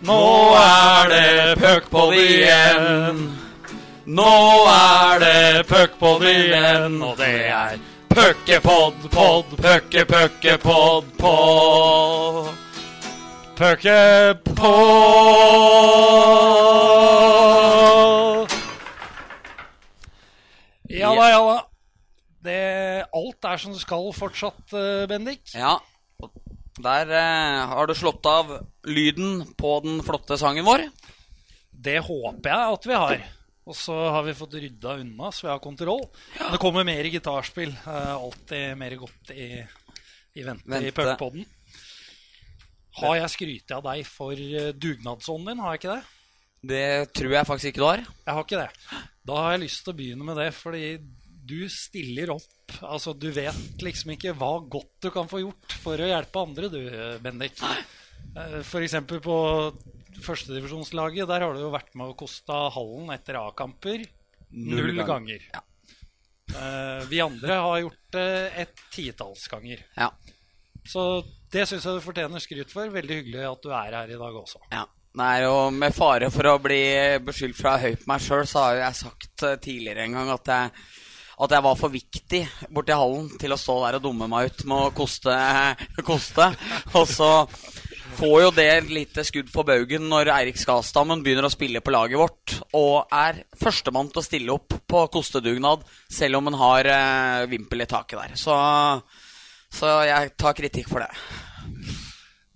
Nå er det puckpod igjen. Nå er det puckpod igjen, og det er puckepod, pod, pucke, pucke, pod, pod. Puckepod. Ja da, ja da. Det, alt er som det skal fortsatt, eh, Bendik. Ja. Der eh, har du slått av lyden på den flotte sangen vår. Det håper jeg at vi har. Og så har vi fått rydda unna, så vi har kontroll. Men det kommer mer gitarspill. Eh, alltid mer godt i, i vente, i Vente. Har jeg skrytt av deg for eh, dugnadsånden din? Har jeg ikke det? Det tror jeg faktisk ikke du har. Jeg har ikke det. Da har jeg lyst til å begynne med det, fordi du stiller opp. Altså, du vet liksom ikke hva godt du kan få gjort for å hjelpe andre, du, Bendik. F.eks. For eksempel på førstedivisjonslaget, der har du jo vært med å koste hallen etter A-kamper null Null gang. ganger. Ja. Eh, Vi andre har gjort det et titalls ganger. Ja. Så det syns jeg du fortjener skryt for. Veldig hyggelig at du er her i dag også. ja. Nei, og med fare for å bli beskyldt for å ha høyt på meg sjøl, så har jo jeg sagt eh, tidligere en gang at jeg, at jeg var for viktig borti hallen til å stå der og dumme meg ut med å koste. koste. Og så får jo det et lite skudd for baugen når Eirik Skastammen begynner å spille på laget vårt og er førstemann til å stille opp på kostedugnad, selv om han har eh, vimpel i taket der. Så, så jeg tar kritikk for det.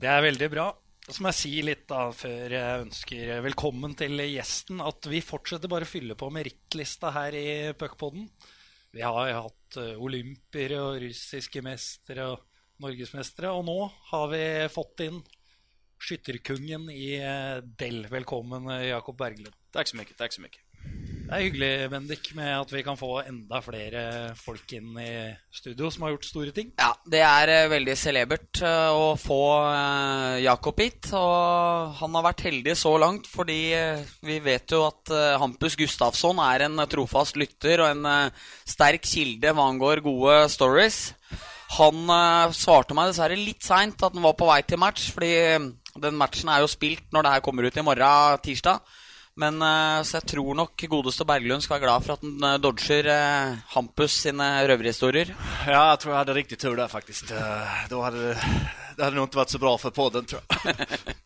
Det er veldig bra. Så må jeg si litt da, før jeg ønsker velkommen til gjesten, at vi fortsetter bare å fylle på merittlista her i Puckpodden. Vi har jo hatt olympier olympiere og russiske mestere og norgesmestere, og nå har vi fått inn skytterkungen i eh, Del. Velkommen, eh, Jakob Berglund. Takk så mye. Takk så mycket. Det er hyggelig, Bendik, med at vi kan få enda flere folk inn i studio som har gjort store ting. Ja, det er eh, veldig celebert eh, å få eh, Jakob hit. Og han har vært heldig så langt, fordi vi vet jo at Hampus Gustafsson er en trofast lytter og en sterk kilde hva angår gode stories. Han svarte meg dessverre litt seint at han var på vei til match, fordi den matchen er jo spilt når det her kommer ut i morgen, tirsdag. Men eh, så jeg tror nok godeste Berglund skal være glad for at han eh, dodger eh, Hampus sine røverhistorier. Ja, jeg tror jeg hadde riktig tur der, faktisk. Då hade det, hadde nok ikke vært så bra for podden tror jeg.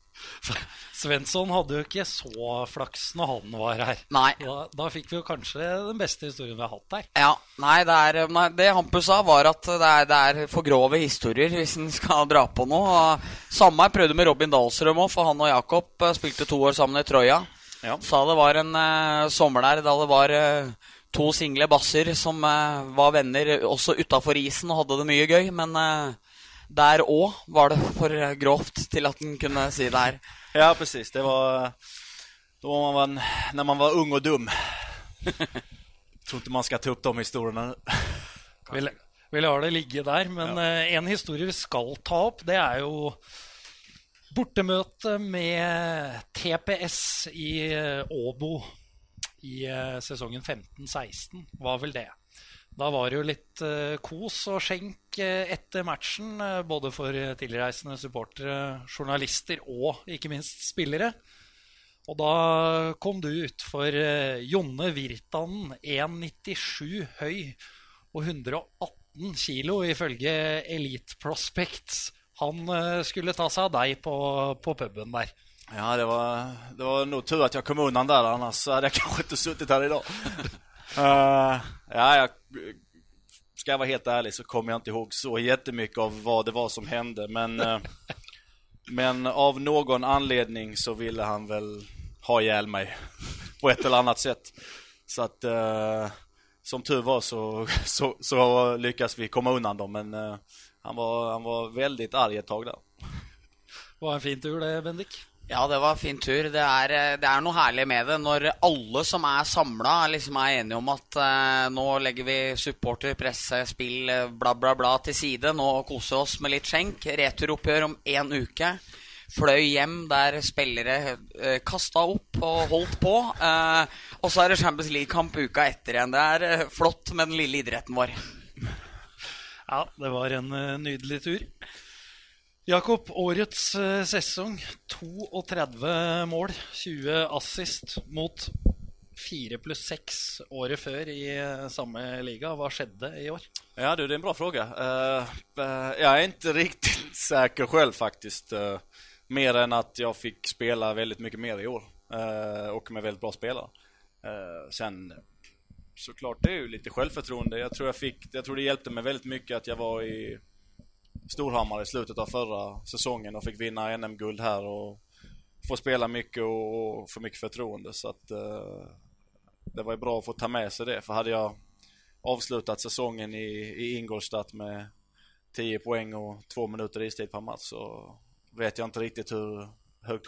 Svensson hadde jo ikke så flaks når han var her. Nei. Da, da fikk vi jo kanskje den beste historien vi har hatt her. Ja, nei, det, er, nei, det Hampus sa, var at det er, det er for grove historier hvis en skal dra på noe. Og Samme jeg prøvde med Robin Dahlstrøm òg, for han og Jakob spilte to år sammen i Troja. Ja. Sa det var en uh, sommer der da det var uh, to single basser som uh, var venner også utafor isen og hadde det mye gøy. Men der òg var det for grovt til at en kunne si det her. Ja, precis. Det var då var man, når man var ung og dum. tror ikke man skal ta opp de historiene. vil, vil ha det ligge der. Men eh, en historie vi skal ta opp, det er jo bortemøte med TPS i eh, Åbo i eh, sesongen 15-16, var vel det. Da var det jo litt eh, kos og skjenk etter matchen, både for tilreisende supportere, journalister og ikke minst spillere. Og da kom du utfor Jonne Virtanen, 1,97 høy og 118 kilo ifølge Elite Prospects. Han eh, skulle ta seg av deg på, på puben der. Ja, det var, det var nog tur att jag kom undan där, annars hade jag kanske inte suttit här idag. uh, ja, jag, ska jag vara helt ärlig så kommer jag inte ihåg så jättemycket av vad det var som hände, men, men av någon anledning så ville han väl ha ihjäl mig på ett eller annat sätt. Så att uh, som tur var så, så, så lyckas vi komma undan dem, men han, var, han var veldig arg et tag der. Det var en fin tur, det, Bendik. Ja, det var en fin tur. Det er, det er noe herlig med det når alle som er samla, liksom er enige om at eh, nå legger vi supporter, presse, spill, bla, bla, bla til side. Nå koser vi oss med litt skjenk. Returoppgjør om én uke. Fløy hjem der spillere eh, kasta opp og holdt på. Eh, og så er det Champions League-kamp uka etter igjen. Det er eh, flott med den lille idretten vår. Ja, det var en eh, nydelig tur. Jakob, årets eh, sesong. 32 mål, 20 assist mot 4 pluss 6 året før i eh, samme liga. Hva skjedde i år? Ja du, det er en bra spørsmål. Uh, uh, jeg er ikke riktig sikker selv, faktisk. Uh, mer enn at jeg fikk spela veldig mye mer i år. og med veldig bra spillere. Uh, sen såklart, det är ju lite självförtroende. Jag tror, jag, fick, jag tror det hjälpte mig väldigt mycket att jag var i Storhammar i slutet av förra säsongen och fick vinna NM-guld här och få spela mycket och få mycket förtroende. Så att eh, det var ju bra att få ta med sig det. För hade jag avslutat säsongen i, i Ingolstadt med 10 poäng och två minuter istid per match så vet jag inte riktigt hur högt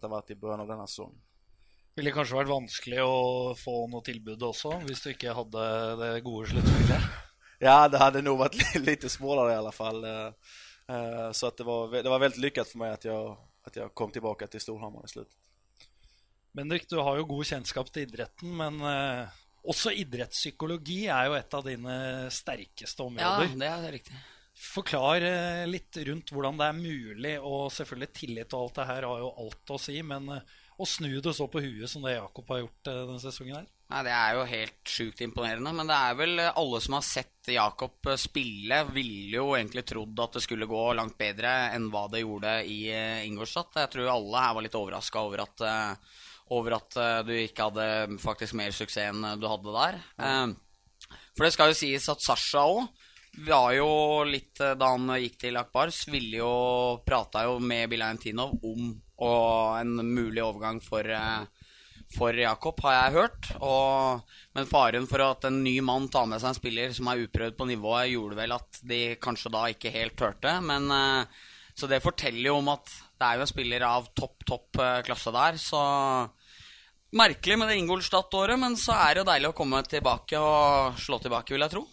det har varit i början av denna säsong. Ville kanskje vært vanskelig å få noe tilbud også, hvis du ikke hadde det gode sluttspillet? Ja, det hadde nog vært litt smålere i alle fall. Eh, eh, Så att det var, det var veldig lyckat for meg at jeg, at jeg kom tilbake til Storhamar i slutt. Bendik, du har jo god kjennskap til idretten, men eh, også idrettspsykologi er jo et av dine sterkeste områder. Ja, det er riktig. Forklar eh, litt rundt hvordan det er mulig, og selvfølgelig tillit og alt det her har jo alt å si, men eh, å snu det så på huet som det Jakob har gjort eh, denne sesongen her. Nei, Det er jo helt sjukt imponerende. Men det er vel eh, alle som har sett Jakob eh, spille, ville jo egentlig trodd at det skulle gå langt bedre enn hva det gjorde i Ingolstadt. Jeg tror alle her var litt overraska over over at du ikke hadde faktisk mer suksess enn du hadde der. Ja. For det skal jo sies at Sasha òg var jo litt eh, Da han gikk til Akbars, ville jo prata jo med Tinov om en mulig overgang for eh, for Jakob, har jeg hørt. Og, men faren for at en ny mann tar med seg en spiller som er uprøvd på nivået, gjorde vel at de kanskje da ikke helt turte. Eh, så det forteller jo om at det er jo en spiller av topp, topp klasse der. Så merkelig med det Ingolstadt-året, men så er det jo deilig å komme tilbake og slå tilbake, vil jeg tro.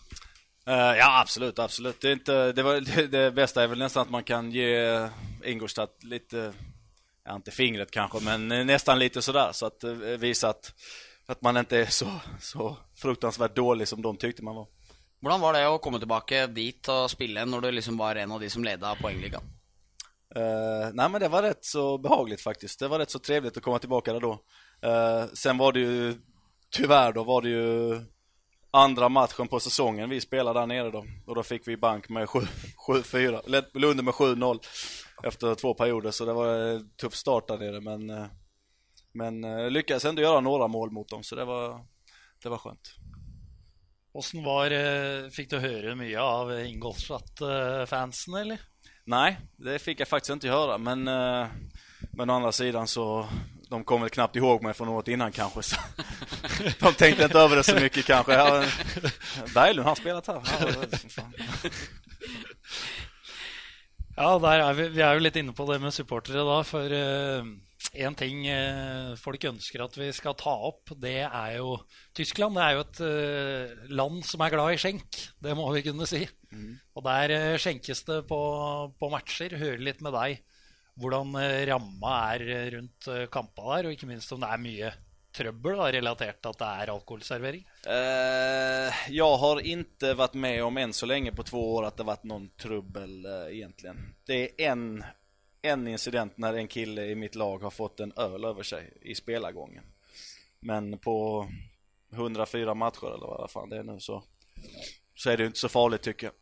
Eh, ja, absolut, absolut. Det, är inte, det, var, det, det bästa är väl nästan att man kan ge Ingolstadt lite, ja, inte fingret kanske, men nesten nästan lite sådär. Så att eh, visa att, att man inte är så, så fruktansvärt dålig som de tyckte man var. Hvordan var det å komme tilbake dit og spille når du liksom var en av de som leda poengligaen? Uh, nei, men det var rett så behagelig, faktisk. Det var rett så trivelig å komme tilbake der da. Uh, sen var det jo tyvärr da var det ju andra matchen på säsongen vi spelade där nere då. Och då fick vi bank med 7 7-4, Lunde med 7-0 efter två perioder. Så det var en tuff start där nere men, eh, men eh, lyckades ändå göra några mål mot dem så det var, det var skönt. Åssen var eh, Fikk du høre mye av Ingolstadt-fansen, eller? Nei, det fikk jeg faktisk ikke høre. men, men å andra sidan så de kom väl knappt ihåg mig från året innan kanske så De tänkte inte över det så mycket kanske. Ja, Berglund har spelat här. Ja. Er vi, vi er jo litt inne på det med supportere da. For én ting uh, folk ønsker at vi skal ta opp, det er jo Tyskland. Det er jo et uh, land som er glad i skjenk. Det må vi kunne si. Og der eh, skjenkes det på, på matcher. Høre litt med deg hvordan eh, ramma er rundt eh, kampa der, og ikke minst om det er mye trøbbel da, relatert til at det er alkoholservering. Uh, jeg har ikke vært med om enn så lenge på to år at det har vært noen trøbbel, uh, egentlig. Det er en, en incident når en kille i mitt lag har fått en øl over seg i spillergangen. Men på 104 matcher eller hva det er nå, så, så er det ikke så farlig, syns jag.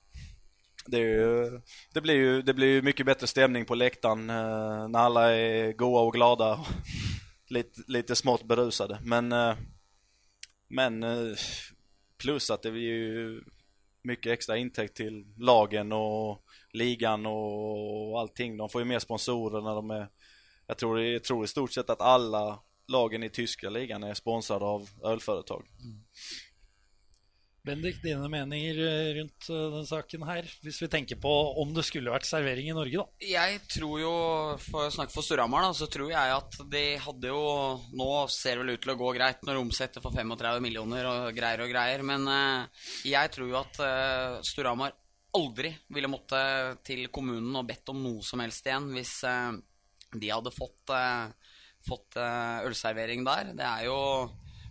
Det, ju, det, blir ju, det blir ju mycket bättre stämning på läktaren eh, när alla är goa och glada. och lite, lite smått berusade. Men, eh, men eh, plus att det blir ju mycket extra intäkt till lagen och ligan och allting. De får ju mer sponsorer när de är jag tror, jag tror i stort sett att alla lagen i tyska ligan är sponsrade av ölföretag. Bendik, dine meninger eh, rundt denne den saken her? Hvis vi tenker på om det skulle vært servering i Norge, da. Jeg tror jo, for å snakke for Storhamar, så tror jeg at de hadde jo Nå ser det vel ut til å gå greit når de omsetter for 35 millioner og greier og greier, men eh, jeg tror jo at eh, Storhamar aldri ville måtte til kommunen og bedt om noe som helst igjen hvis eh, de hadde fått, eh, fått eh, ølservering der. Det er jo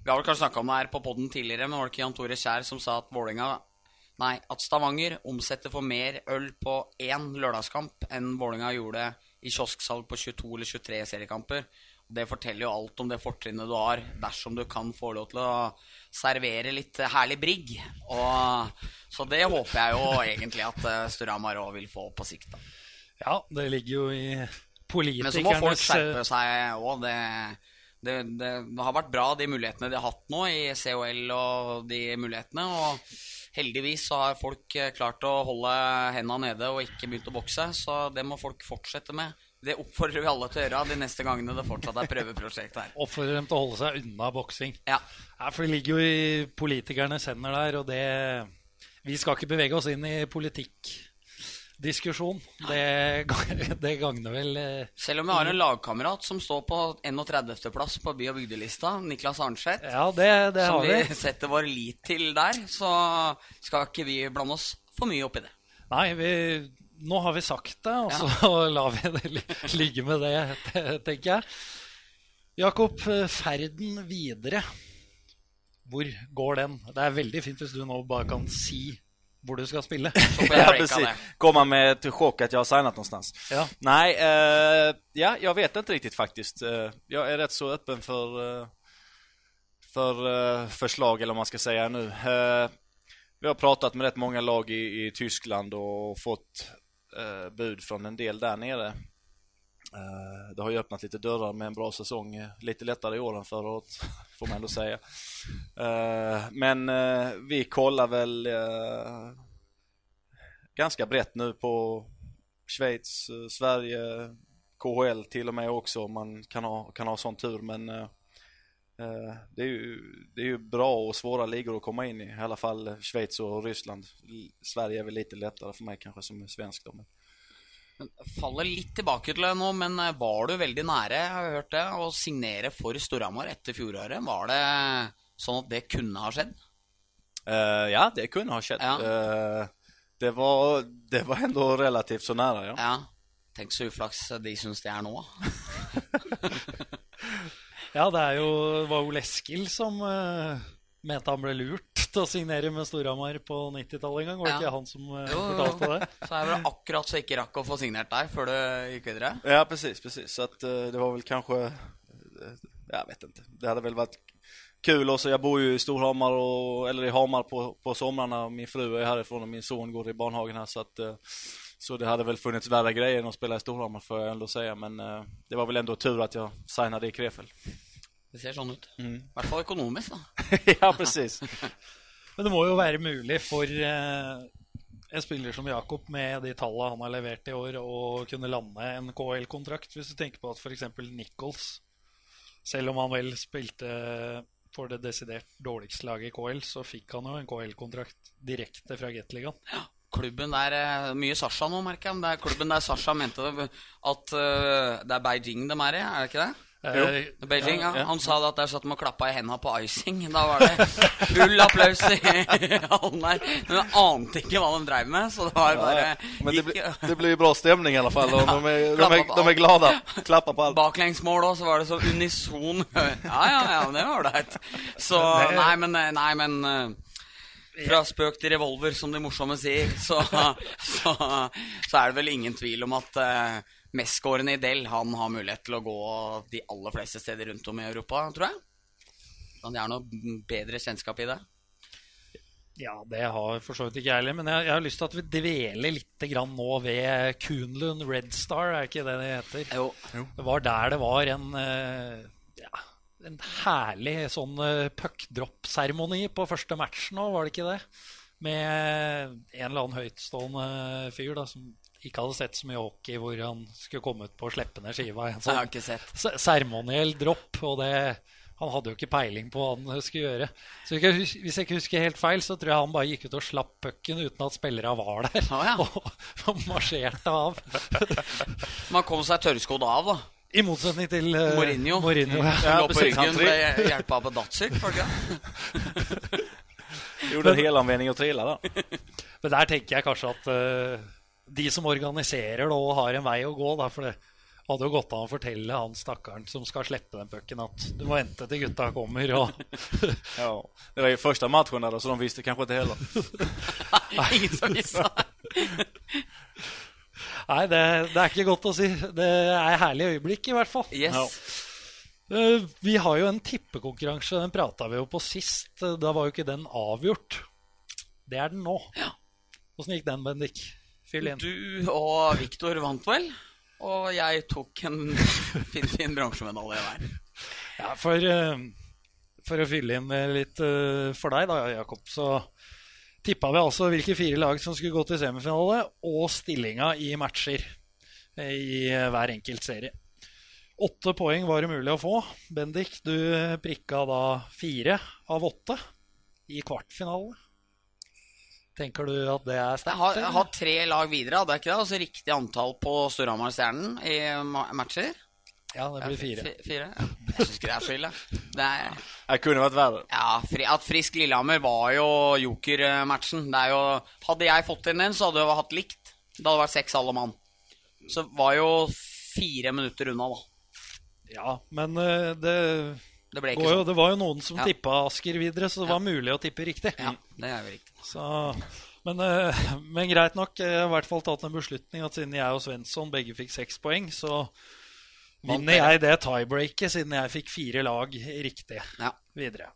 Vi har vel kanskje snakka om det her på poden tidligere, men var det ikke Jan Tore Kjær som sa at Vålinga Nei, at Stavanger omsetter for mer øl på én lørdagskamp enn Vålinga gjorde i kiosksalg på 22 eller 23 seriekamper. Det forteller jo alt om det fortrinnet du har dersom du kan få lov til å servere litt herlig brigg. Og, så det håper jeg jo egentlig at eh, Storhamar òg vil få på sikt. da. Ja, det ligger jo i Men så må folk skjerpe seg òg. Det, det, har vært bra, de mulighetene de har hatt nå i COL og de mulighetene. Og heldigvis så har folk eh, klart å holde hendene nede og ikke begynt å bokse. Så det må folk fortsette med. Det oppfordrer vi alle til å gjøre de neste gangene det fortsatt er prøveprosjekt her. Oppfordrer dem til å holde seg unna boksing. Ja. Ja, for det ligger jo i politikernes hender der, og det Vi skal ikke bevege oss inn i politikkdiskusjon. Det, det gagner vel eh, Selv om vi har en lagkamerat som står på 31.-plass på by- og bygdelista, Niklas Arnseth, Ja, det, det som har vi vi. setter vår lit til der, så skal ikke vi blande oss for mye opp i det. Nei, vi, nå har vi sagt det, og så lar vi det ligge med det, tenker jeg. Jakob, eh, ferden videre. Hvor går den? Det er veldig fint hvis du nå bare kan si hvor du skal spille. Jeg Ja, precis. Komma med ett chock att jag har signat någonstans. Ja. Nej, eh, ja, jag vet inte riktigt faktiskt. Eh, jag är rätt så öppen för, eh, för eh, förslag, eller vad man ska säga nu. Eh, vi har pratat med rätt många lag i, i Tyskland och fått eh, bud från en del där nere. Eh, det har ju öppnat lite dörrar med en bra säsong. eh, Lite lättare i år än förra året, får man ändå säga. Eh, men vi kollar väl ganska brett nu på Schweiz, Sverige, KHL till och med också om man kan ha, kan ha sån tur. Men det, är ju, det är ju bra och svåra ligor att komma in i. I alla fall Schweiz och Ryssland. Sverige är väl lite lättare för mig kanske som är svensk. Då, men... Faller litt tilbake til det nå, men eh, var du veldig nære, jeg har hørt det, å signere for Storhamar etter fjoråret? Var det sånn at det kunne ha skjedd? Uh, ja, det kunne ha skjedd. Ja. Uh, det, var, det var ändå relativt så nære, Ja. Ja. Tenk så uflaks de syns det er nå. Ja, det er jo, det var jo Leskil som eh, mente han ble lurt til å signere med Storhamar på 90-tallet en gang. Var det Ja. ikke han som eh, Jo, fortalte det? Så er det akkurat så ikke rakk å få signert der før du gikk videre. Ja, precis, precis. Så at, eh, det var vel kanskje Jeg jag vet ikke. Det hadde vel vært kul også. Jeg bor jo i Storhamar og, eller i Hamar på, på somrene. Min fru er herfra, og min son går i barnehagen her. så at eh, så det hadde vel funnits verre greier enn å spille i Storhamar får jeg ändå si. Men uh, det var vel ändå tur at jeg signet i Krefeld. Det ser sånn ut. Mm. I hvert fall økonomisk, da. ja, precis. Men det må jo være mulig for eh, en spiller som Jakob, med de tallene han har levert i år, å kunne lande en KL-kontrakt. Hvis du tenker på at f.eks. Nichols, selv om han vel spilte for det desidert dårligste laget i KL, så fikk han jo en KL-kontrakt direkte fra Gateligaen. Klubben der eh, Mye Sasha nå, merker jeg. Men det er klubben der Sasha mente at uh, det er Beijing de er i, er det ikke det? Eh, Beijing, ja, ja. Han sa da at der satt de og klappa i henda på icing. Da var det full applaus i hallen der. Men jeg ante ikke hva de dreiv med, så det var bare Men det, blir, det blir bra stemning i alle fall. Og de, er, de, er, är, de är allt. Klappa på alt. Baklengsmål òg, så var det så unison Ja, ja, ja, det var ålreit. Så Nei, men, nei, men eh, Fra spøk til revolver, som de morsomme sier, så, så, så er det vel ingen tvil om at uh, mestskårende Idel han har mulighet til å gå de aller fleste steder rundt om i Europa, tror jeg. Han har noe bedre kjennskap i det. Ja, det har for så vidt ikke jeg heller. Men jeg, jeg har lyst til at vi dveler litt grann nå ved Kunlund Red Star, er ikke det det heter? Jo. Det var der det var en, eh, ja, en herlig sånn uh, puckdrop-seremoni på første match nå, var det ikke det? Med en eller annen høytstående fyr da, som ikke hadde sett så mye hockey, hvor han skulle komme ut på å slippe ned skiva. En sånn seremoniell dropp, og det han hadde jo ikke peiling på hva han skulle gjøre. Så hvis jeg ikke husker helt feil, så tror jeg han bare gikk ut og slapp pucken uten at spillere var der. Ah, ja. og, og marsjerte av. Man kom seg tørrskodd av, da. I motsetning til uh, Mourinho. Mourinho ja. Ja, Lå på ryggen, ble hjelpa av ikke? Gjorde en helanvändning og trilla, da. Men der tenker jeg kanskje at eh, de som organiserer det, og har en vei å gå. Da, for det, hadde jo gått an å fortelle han stakkaren som skal slippe den pucken, at du må vente til gutta kommer. Og Ja, det var jo første matchen där, så de visste kanskje ikke heller. Ingen som visste. Nei, det, det er ikke godt å si. Det er herlig øyeblikk, i hvert fall. Yes. Ja. Eh, Vi har jo en tippekonkurranse. Den prata vi jo på sist. Da var jo ikke den avgjort. Det er den nå. Åssen gikk den, Bendik? Fyll inn. Du og Viktor vant vel? Og jeg tok en fin, fin bransjemedalje hver. Ja, for, eh, for å fylle inn litt eh, for deg, da, Jakob, så tippa vi altså hvilke fire lag som skulle gå til semifinale, og stillinga i matcher eh, i hver enkelt serie. Åtte poeng var det mulig å få. Bendik, du prikka da fire av åtte i kvartfinale. Tenker du at det er Jeg sterkt? har, jeg har tre lag videre, hadde jeg ikke det? Altså riktig antall på Storhamar-stjernen i matcher? Ja, det blir fire. F fire? Jeg syns ikke det er så ille. Det er, Jeg kunne vært verre. ja, fri, at Frisk Lillehammer var jo joker-matchen. Det er jo Hadde jeg fått inn den, så hadde jeg hatt likt. Det hadde vært seks alle mann. Så var jo fire minutter unna, da. Ja, men eh, det, Det ble ikke jo, sånn. det var jo noen som Ja. tippa Asker videre, så det var mulig å tippe riktig. Ja, det er jo riktig. Så, men, eh, men greit nok. Jeg har i hvert fall tatt en beslutning at siden jeg og Svensson begge fikk seks poeng, så vinner jeg det tiebreaket siden jeg fikk fire lag riktig Ja. videre.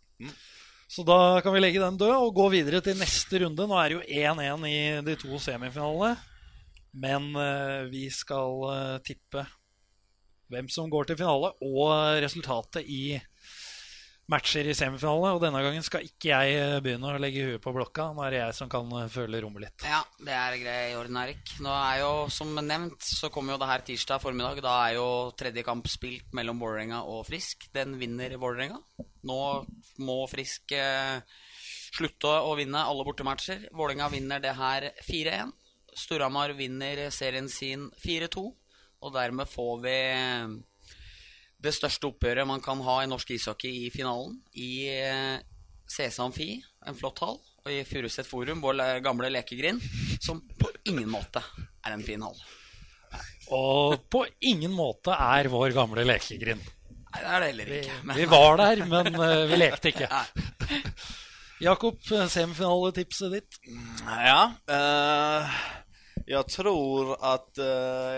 Så da kan vi legge den død og gå videre til neste runde. Nå er det jo 1-1 i de to semifinalene. Men eh, vi skal eh, tippe hvem som går til finale, og resultatet i matcher i semifinale. Og denne gangen skal ikke jeg eh, begynne å legge huet på blokka. Nå er det jeg som kan eh, føle rommet litt. Ja, det er grei i orden, Erik. Nå er jo, som nevnt, så kommer jo det her tirsdag formiddag. Da er jo tredje kamp spilt mellom Vålerenga og Frisk. Den vinner Vålerenga. Nå må Frisk eh, slutte å vinne alle bortematcher. Vålerenga vinner det her 4-1. Storhamar vinner serien sin 4-2. Og dermed får vi det største oppgjøret man kan ha i norsk ishockey i finalen. I CS Amfi, en flott hall, og i Furuset Forum, vår gamle lekegrind, som på ingen måte er en fin hall. Og på ingen måte er vår gamle lekegrind. Nei, det er det heller ikke. Men, vi var der, men eh, vi lekte ikke. Nei. Jakob, eh, semifinaletipset ditt? Ja, eh, jag tror att eh,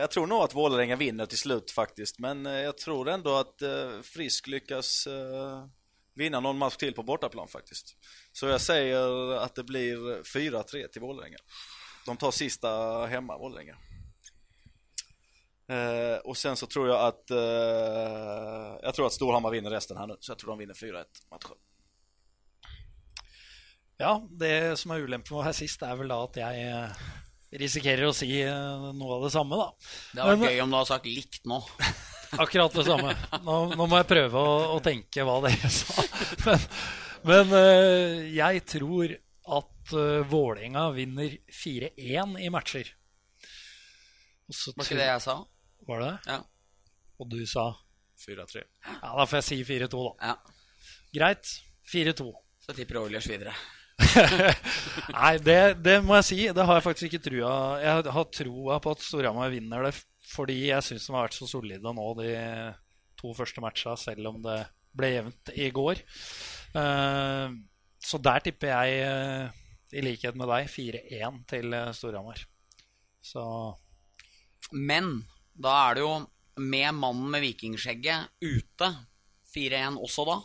jag tror nog att Vålerenga vinner till slut faktiskt. Men eh, jag tror ändå att eh, Frisk lyckas eh, vinna någon match till på bortaplan faktiskt. Så jag säger att det blir 4-3 till Vålerenga. De tar sista hemma, Vålerenga. Eh, och sen så tror jag att eh, jag tror att Storhammar vinner resten här nu. Så jag tror de vinner 4-1 matchen. Ja, det som er ulempen med å være sist, er vel da at jeg risikerer å si eh, noe av det samme, da. det hadde vært gøy om du hadde sagt likt nå. Akkurat det samme. Nå, nå må jeg prøve å, å tenke hva dere sa. Men, men eh, jeg tror at uh, Vålerenga vinner 4-1 i matcher. Også Var ikke det jeg sa? Var det? Ja. Og du sa 4-3. Ja, da får jeg si 4-2, da. ja. Greit. 4-2. Så tipper Oilers videre. Nei, det, det må jeg si. Det har jeg faktisk ikke trua Jeg har troa på at Storhamar vinner det fordi jeg syns de har vært så solide nå de to første matcha, selv om det ble jevnt i går. Uh, så der tipper jeg, eh, i likhet med deg, 4-1 til eh, Storhamar. Så Men da er det jo med mannen med vikingskjegget ute 4-1 også da.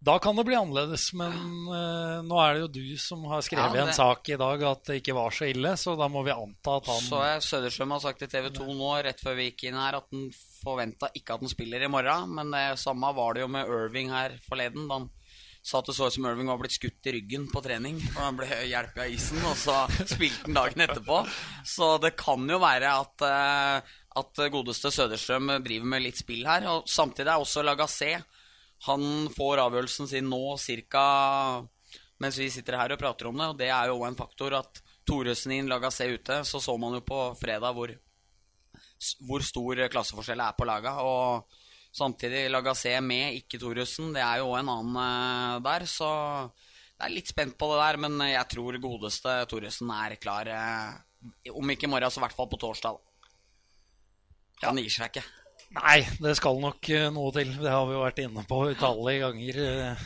Da kan det bli annerledes, men uh, nå er det jo du som har skrevet Ja, en sak i dag at det ikke var så ille, så da må vi anta at han Så jeg Søderstrøm har sagt til TV 2 nå, rett før vi gikk inn her, at han forventa ikke at han spiller i morgen. Men det samme var det jo med Irving her forleden. Da han sa at det så ut som Irving var blitt skutt i ryggen på trening. Og han ble hjulpet av isen, og så spilte han dagen etterpå. Så det kan jo være at, uh, at godeste Søderstrøm driver med litt spill her. Og samtidig er også Lagassé Han får avgjørelsen sin nå cirka mens vi sitter her og prater om det, og det er jo også en faktor at Thoresen inn, seg ute, så så man jo på fredag hvor, hvor stor klasseforskjell er på laga, og samtidig Lagassé med, ikke Thoresen, det er jo en annen eh, der, så jeg er litt spent på det der, men jeg tror godeste Thoresen er klar, eh, om ikke i morgen, så i hvert fall på torsdag. da. Han gir seg ikke. Nei, det skal nok eh, noe til. Det har vi jo vært inne på utallige ganger eh,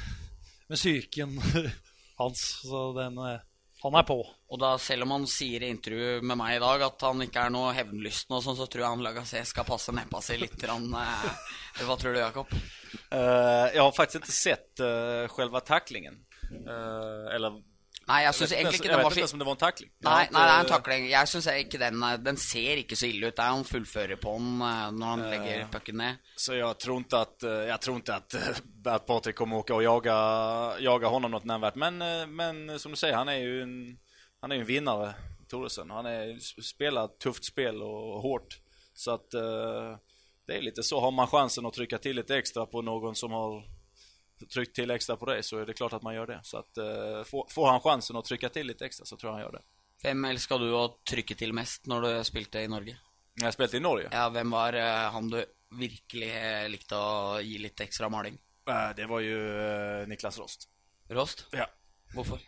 med psyken hans. Så den, eh, han er på. Og da, selv om han sier i intervju med meg i dag at han ikke er noe hevnlysten, og sånn, så tror jeg han Lagacé skal passe neppa si litt. Rann, eh, hva tror du, Jakob? Uh, jeg har faktisk ikke sett uh, själva tacklingen. Uh, eller Nei, jeg jag syns egentlig ikke den vet var så ens om det var en takling. Nei, nei, det er en takling. Jeg syns ikke den eh, Den ser ikke så ille ut. Det er han fullfører på den eh, når han legger pucken ned. Så jeg tror ikke at Jeg tror ikke at, at Patrick kommer åka å jaga, jaga honom noe nämnvärt. Men, eh, men som du sier, han er jo en, han er en vinner, Thoresen. Han er, spiller tufft spill og hårt. Så att eh, det er litt så. Har man chansen å trykke til litt ekstra på noen som har tryckt till extra på dig så är det klart att man gör det. Så att eh, får, får han chansen att trycka till lite extra så tror jag han gör det. Hvem elska du å trykke til mest når du spilte i Norge? Jag jeg spelat i Norge. Ja, hvem var eh, han du virkelig eh, likte å gi litt ekstra maling? Det var ju eh, Niklas Rost. Rost? Ja. Hvorfor?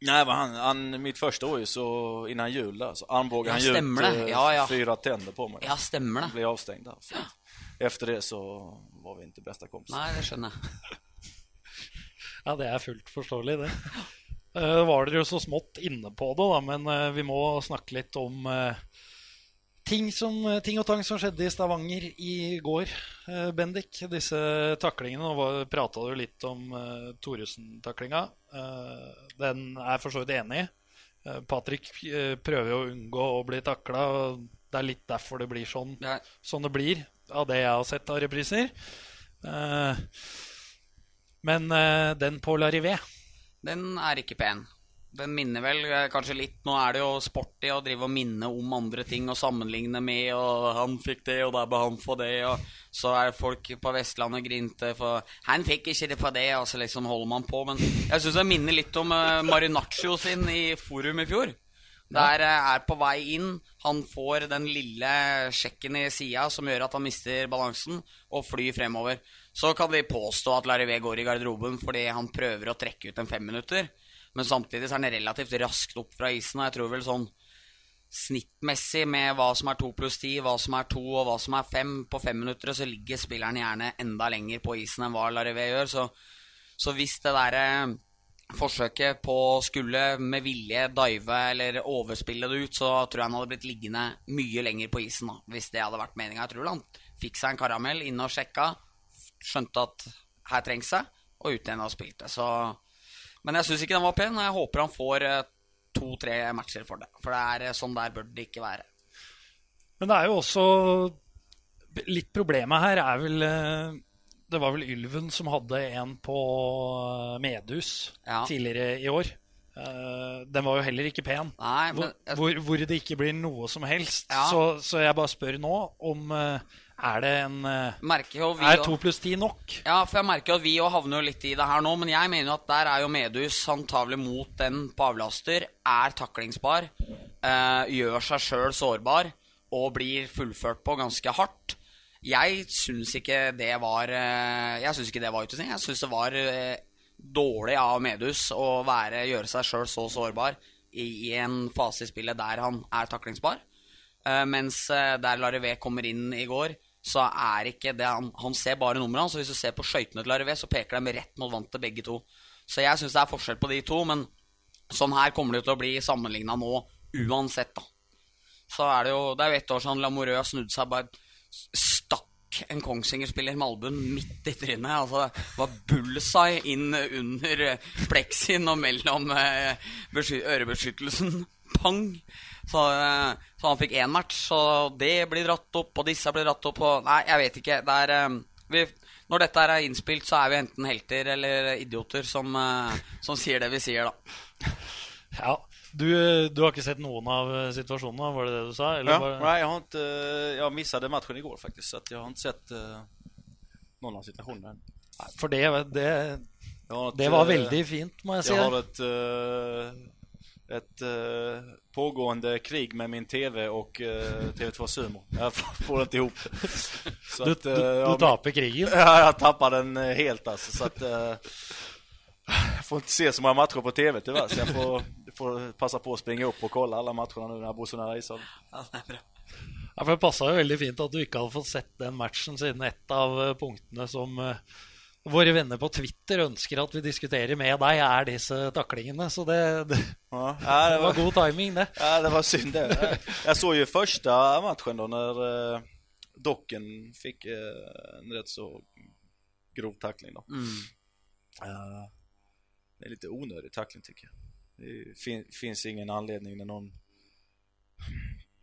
Nej, vad han, han, mitt första år ju så innan jul där, så armbågade han eh, Ja, ja. fyra tänder på mig. Ja, stemmer det. Blev avstängd där. Ja. Efter det så var vi inte bästa kompisar. Nei, det skjønner jeg. Ja, det er fullt forståelig, det. Uh, var dere jo så smått inne på det, da, men uh, vi må snakke litt om uh, ting, som, ting og tang som skjedde i Stavanger i går. Uh, Bendik, disse taklingene. Nå prata du litt om uh, Thoresen-taklinga. Den er for så vidt enig i. Uh, Patrick prøver jo å unngå å bli takla. Det er litt derfor det blir sånn sånn det blir av det jeg har sett av repriser. Eh, men uh, den på Larivé Den er ikke pen. Den minner vel eh, kanskje litt Nå er det jo sporty å drive og minne om andre ting og sammenligne med, og han fikk det, og der ble han for det, og så er folk på Vestlandet grinte for Han fikk ikke det på det, og så liksom holder man på. Men jeg syns det minner litt om uh, Marinaccio sin i Forum i fjor. Der eh, er på vei inn. Han får den lille sjekken i sida som gjør at han mister balansen, og flyr fremover. Så kan de påstå at Larivé går i garderoben fordi han prøver å trekke ut en femminutter. Men samtidig så er han relativt raskt opp fra isen. Og jeg tror vel sånn snittmessig med hva som er to pluss ti, hva som er to og hva som er fem på fem minutter, så ligger spilleren gjerne enda lenger på isen enn hva Larivé gjør. Så, så hvis det derre forsøket på å skulle med vilje dive eller overspille det ut, så tror jeg han hadde blitt liggende mye lenger på isen, da, hvis det hadde vært meninga. Jeg tror han fikk seg en karamell, inn og sjekka, skjønte at her trengs det, og ut igjen og spilte. Så Men jeg syns ikke den var pen, og jeg håper han får eh, to-tre matcher for det. For det er eh, sånn der bør det ikke være. Men det er jo også Litt problemet her er vel eh, Det var vel Ylven som hadde en på Medus Medhus Ja. tidligere i år. Den var jo heller ikke pen. Nei, jeg, hvor, hvor det ikke blir noe som helst. Ja. Så, så jeg bare spør nå om Er det en eh, Er to pluss ti nok? Ja, for jeg merker jo at vi òg havner jo litt i det her nå, men jeg mener jo at der er jo Medus antagelig mot den på avlaster, er taklingsbar, eh, gjør seg sjøl sårbar og blir fullført på ganske hardt. Jeg syns ikke det var eh, Jeg syns ikke det var utestengt. Jeg syns det var eh, dårlig av Medus å være, gjøre seg sjøl så sårbar i, i en fase i spillet der han er taklingsbar. Uh, mens uh, der Larivé kommer inn i går, så er ikke det Han, han ser bare nummeret hans. Hvis du ser på skøytene til Larivé, så peker de rett mot vantet, begge to. Så jeg syns det er forskjell på de to, men sånn her kommer det til å bli sammenligna nå uansett, da. Så er det jo Det er jo ett år siden Lamoureux har snudd seg bare stakk en Kongsvinger-spiller med albuen midt i trynet. Altså, det var bullseye inn under pleksien og mellom eh, besky- ørebeskyttelsen. Pang! Så, eh, så han fikk én match, så det blir dratt opp, og disse blir dratt opp, og Nei, jeg vet ikke. Det er eh, vi, Når dette er innspilt, så er vi enten helter eller idioter som, eh, som sier det vi sier, da. Ja. Du, du har ikke sett noen av situasjonene, var det det du sa? Eller Ja, Nei, jeg har ikke Jeg missade matchen i går, faktisk. så jeg har ikke sett uh, noen av situasjonene. For det, det, det var veldig fint, må jeg si. Jeg har et eh, ett uh, pågående krig med min TV och uh, TV2 Sumo. Jag får inte ihop. Så Du, att, du, eh, du jag- taper krigen. Ja, jag tappar den eh, helt alltså. Så att, eh, jag får inte se så många matcher på TV tyvärr. Så jag får, får passa på att springa upp och kolla alla matcherna nu när jag bor så nära ishallen. Ja, det. Ja, for Det passa jo veldig fint at du ikke hadde fått sett den matchen, siden et av eh, punktene som uh, våre venner på Twitter ønsker at vi diskuterer med deg, er disse taklingene. Så det, det, Ja, det var god timing, det. Ja, det var synd det. Jeg, jeg så jo første matchen da når uh, Dokken fikk uh, en rett så grov takling. da. Mm. Uh, det er litt unødig takling, syns jeg. Det fin, finns ingen anledning når noen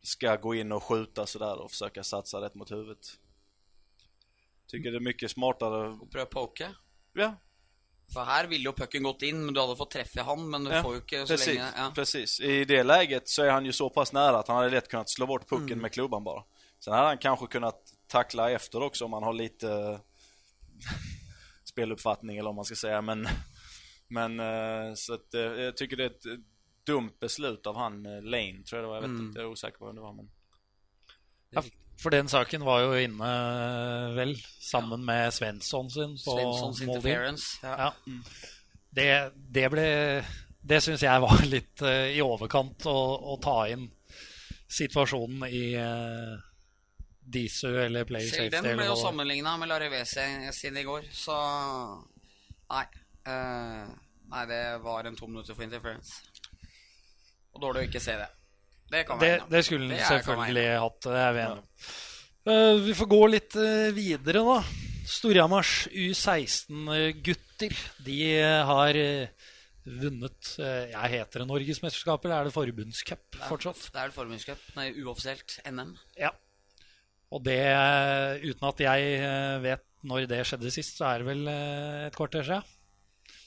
skal gå inn og skjuta og forsøke å satse rett mot huvudet. Tycker det är mycket smartare. Prøv pröva poke. Ja, For her ville jo pucken gått inn, men du hadde fått treffe han. Men du Ja, får jo ikke så precis, lenge ja. precis. I det läget så är han ju så pass nära att han hade lätt kunnat slå bort pucken Mm. med klubban bara. Sen hade han kanske kunnat tackla efter också om han har lite speluppfattning eller om man ska säga. Men, men eh, så att, eh, jag tycker det är ett eh, dumt beslut av han eh, Lane, tror jag det var. Jag vet Mm. inte, jag är osäker på vem det var. Men... For den saken var jo inne, vel, sammen med Svensson sin på Svenssons interference. Ja. Ja. Det, det ble Det syns jeg var litt uh, i overkant å, å ta inn situasjonen i uh, Disu eller Player Selv Safety. den ble jo sammenligna med Larivese sin i går, så Nei. Uh, nei, det var en to minutter for interference. Og dårlig å ikke se det. Det Det, det skulle er- selvfølgelig hatt. Det er vi enige om. Eh, vi får gå litt uh, videre, da. Storhamars U16-gutter. De eh, har eh, vunnet uh, Jeg heter det Norgesmesterskap, eller er det forbundscup fortsatt? Det er det forbundscup. Nei, uoffisielt. NM. Ja. Og det, uten at jeg vet når det skjedde sist, så er det vel et kvarter siden.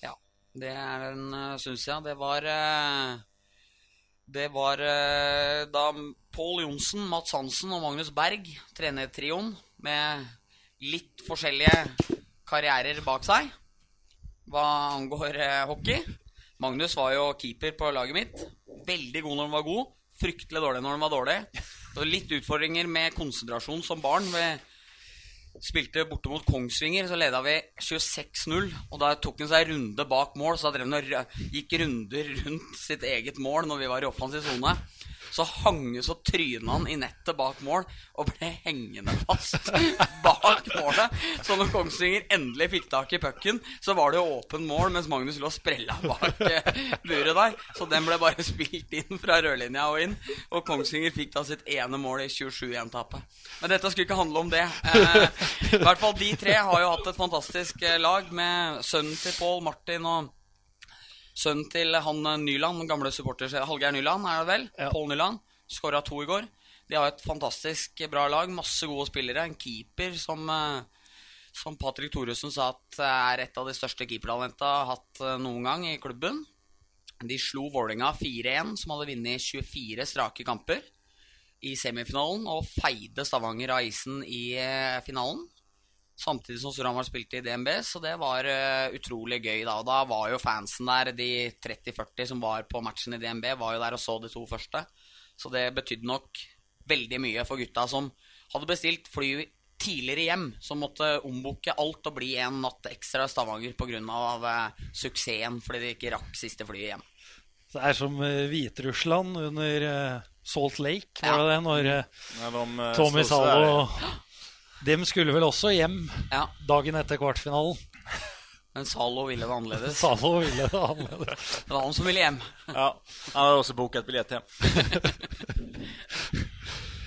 Ja. Det er en uh, stund siden. Det var Det var eh, da Pål Johnsen, Mats Hansen og Magnus Berg, trenertrioen, med litt forskjellige karrierer bak seg hva angår eh, hockey. Magnus var jo keeper på laget mitt. Veldig god når han var god. Fryktelig dårlig når han var dårlig. Det litt utfordringer med konsentrasjon som barn. Vi spilte borte mot Kongsvinger, så leda vi 26-0. Og da tok han seg runde bak mål, så da drev han og gikk runder rundt sitt eget mål når vi var i offensiv sone. Så hang så tryna han i nettet bak mål og ble hengende fast bak målet. Så når Kongsvinger endelig fikk tak i pucken, så var det åpen mål, mens Magnus lå sprella bak eh, buret der. Så den ble bare spilt inn fra rødlinja og inn. Og Kongsvinger fikk da sitt ene mål i 27-1-tapet. Men dette skulle ikke handle om det. Eh, I hvert fall de tre har jo hatt et fantastisk eh, lag med sønnen til Pål, Martin og Sønnen til han eh, Nyland, gamle supporter Hallgeir Nyland, er det vel? Ja. Pål Nyland. Skåra to i går. De har et fantastisk bra lag. Masse gode spillere. En keeper som, eh, som Patrick Thoresen sa at er et av de største keepertalenta har hatt eh, noen gang i klubben. De slo Vålerenga 4-1, som hadde vunnet 24 strake kamper i semifinalen, og feide Stavanger av isen i eh, finalen. Samtidig som Storhamar spilte i DNB, så det var uh, utrolig gøy. Da Og da var jo fansen der, de 30-40 som var på matchen i DNB, var jo der og så de to første. Så det betydde nok veldig mye for gutta som hadde bestilt fly tidligere hjem, som måtte ombooke alt og bli en natt ekstra i Stavanger pga. Uh, suksessen fordi de ikke rakk siste flyet hjem. Det er som eh, Hviterussland under eh, Salt Lake, var Ja. det det? Når eh, eh, Tommy Salo Dem skulle vel også hjem Ja, dagen etter kvartfinalen. Men Zalo ville det annerledes. Salo ville det annerledes. Det var han som ville hjem. Ja, han hadde også booket biljett hjem.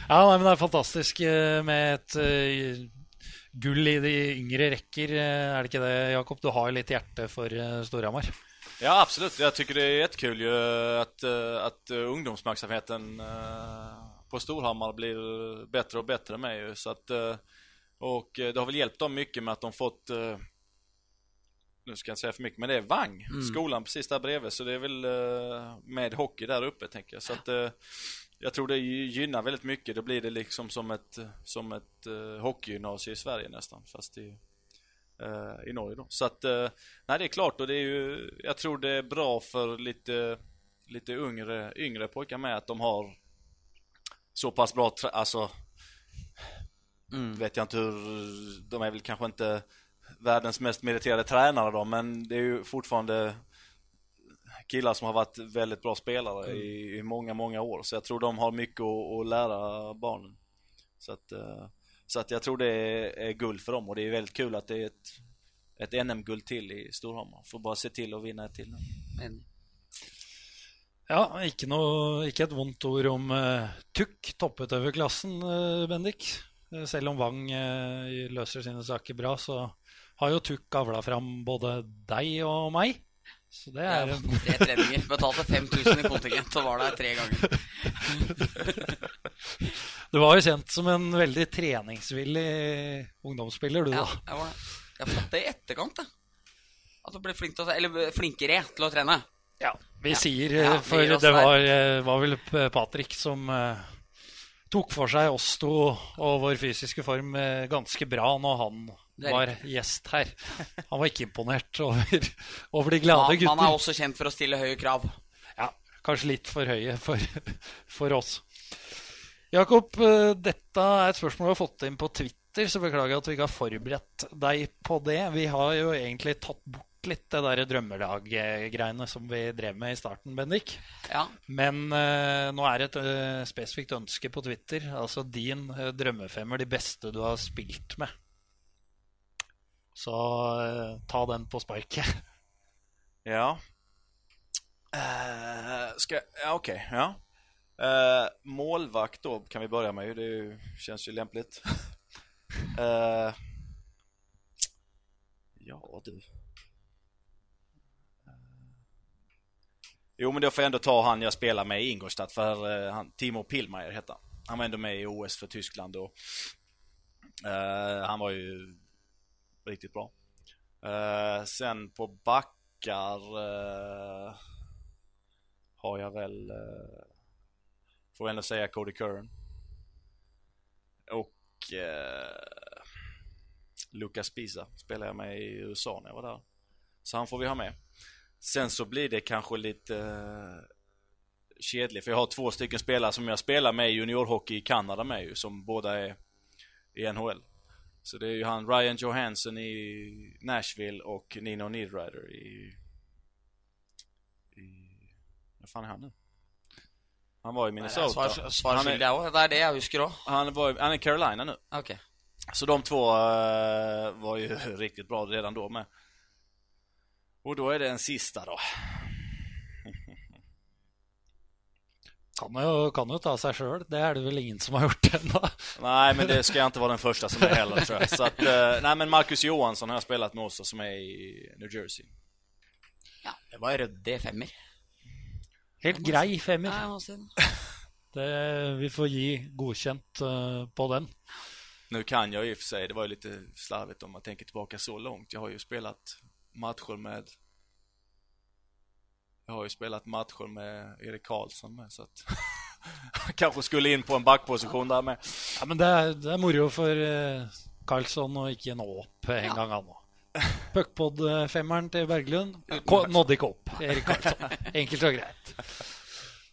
Ja, nei, men det er fantastisk eh, med et uh, gull i de yngre rekker. eh, Er det ikke det, Jakob? Du har litt hjerte for eh, Storhamar. Ja, absolutt. Jeg tycker det er jättekul at, at eh, på Storhammar blir bedre og bedre med. Så at, och eh, det har väl hjälpt dem mycket med att de fått eh, nu ska jag inte säga för mycket, men det är Vang, skolan precis där bredvid. Så det är väl eh, med hockey där uppe tänker jag. Så att jag tror det gynnar väldigt mycket. Då blir det liksom som ett, som ett hockeygymnasium i Sverige nästan. Fast i, i Norge då. Så att, nej det är klart och det är ju, jag tror det är bra för lite, lite yngre, yngre pojkar med att de har så pass bra, alltså Mm. vet jag inte hur, de är väl kanske inte världens mest meriterade tränare då, men det är ju fortfarande killar som har varit väldigt bra spelare i, i många, många år. Så jag tror de har mycket att, att lära barnen. Så att, eh, så att jag tror det är, är guld för dem och det är väldigt kul att det är ett, ett NM-guld till i Storhamar. Får bara se till att vinna ett till nu. Ja, ikke, noe, ikke et vondt ord om uh, Tukk, topputøverklassen, uh, Bendik. Eh, Selv om Wang eh, løser sine saker bra, så har jo Tuk avla fram både deg og meg. Så det er ja, tre treninger. Betalte 5000 i kontingent og var der tre ganger. Du var jo kjent som en veldig treningsvillig ungdomsspiller, du, Ja, jeg var det. Jeg fått det i etterkant, jeg. At du ble flink til å, eller flinkere til å trene. Ja, vi sier Ja, eh, For det var, eh, var vel Patrick som eh, tok for seg oss to og vår fysiske form eh, ganske bra når han var gjest her. Han var ikke imponert over, over de glade guttene. han er også kjent for å stille høye krav. Ja, kanskje litt for høye for, for oss. Jakob, eh, dette er et spørsmål vi har fått inn på Twitter, så beklager at vi ikke har forberedt deg på det. Vi har jo egentlig tatt bort litt det der drømmelag-greiene som vi drev med i starten, Bendik. Ja, Men uh, nå er det et uh, spesifikt ønske på Twitter. Altså din uh, drømmefemmer, de beste du har spilt med. Så ta den på sparket. Ja. skal jeg ja, OK. ja. Eh, målvakt da, kan vi begynne med. Det kjennes jo lempelig. uh. Eh, ja du. Jo men då får jag ändå ta han jag spelar med i Ingolstadt för eh, han, Timo Pillmeier hette han. Han var ändå med i OS för Tyskland och uh, han var ju riktigt bra. Uh, sen på backar uh, har jag väl, uh, får ändå säga Cody Curran. Och Lucas Pisa spelar jag med i USA när jag var där. Så han får vi ha med. Sen så blir det kanske lite eh, kedligt för jag har två stycken spelare som jag spelar med i juniorhockey i Kanada med ju som båda är i NHL. Så det är ju han Ryan Johansson i Nashville och Nino Niederreiter i... i vad fan är han nu? Han var i Minnesota. Svar, svar han, är. Det er det jeg husker òg. han, han är i Carolina nu. Okay. Så de två uh, var ju riktigt bra redan då med. Och då är det en sista då. Kan jo, kan jo ta seg sjøl. Det er det vel ingen som har gjort ennå. nei, men det skal jeg ikke være den første som er heller tror jeg. Så at, nei, men Markus Johansson har jeg spilt med også, som er i New Jersey. Ja, det var ryddig femmer. Helt grei Nei, femmer. jeg må det. Vi får gi godkjent uh, på den. Nå kan jeg i og for seg, det var jo litt slarvete om man tenke tilbake så langt. Jeg har jo spelat matcher med Jag har ju spelat matcher med Erik Karlsson med så att Han kanske skulle in på en backposition där med. Ja, men det er, det er moro for eh, Karlsson å ikke nå opp en Ja. gang, han òg. Puckpod-femmeren til Berglund nådde ikke opp. Erik Karlsson. Enkelt og greit.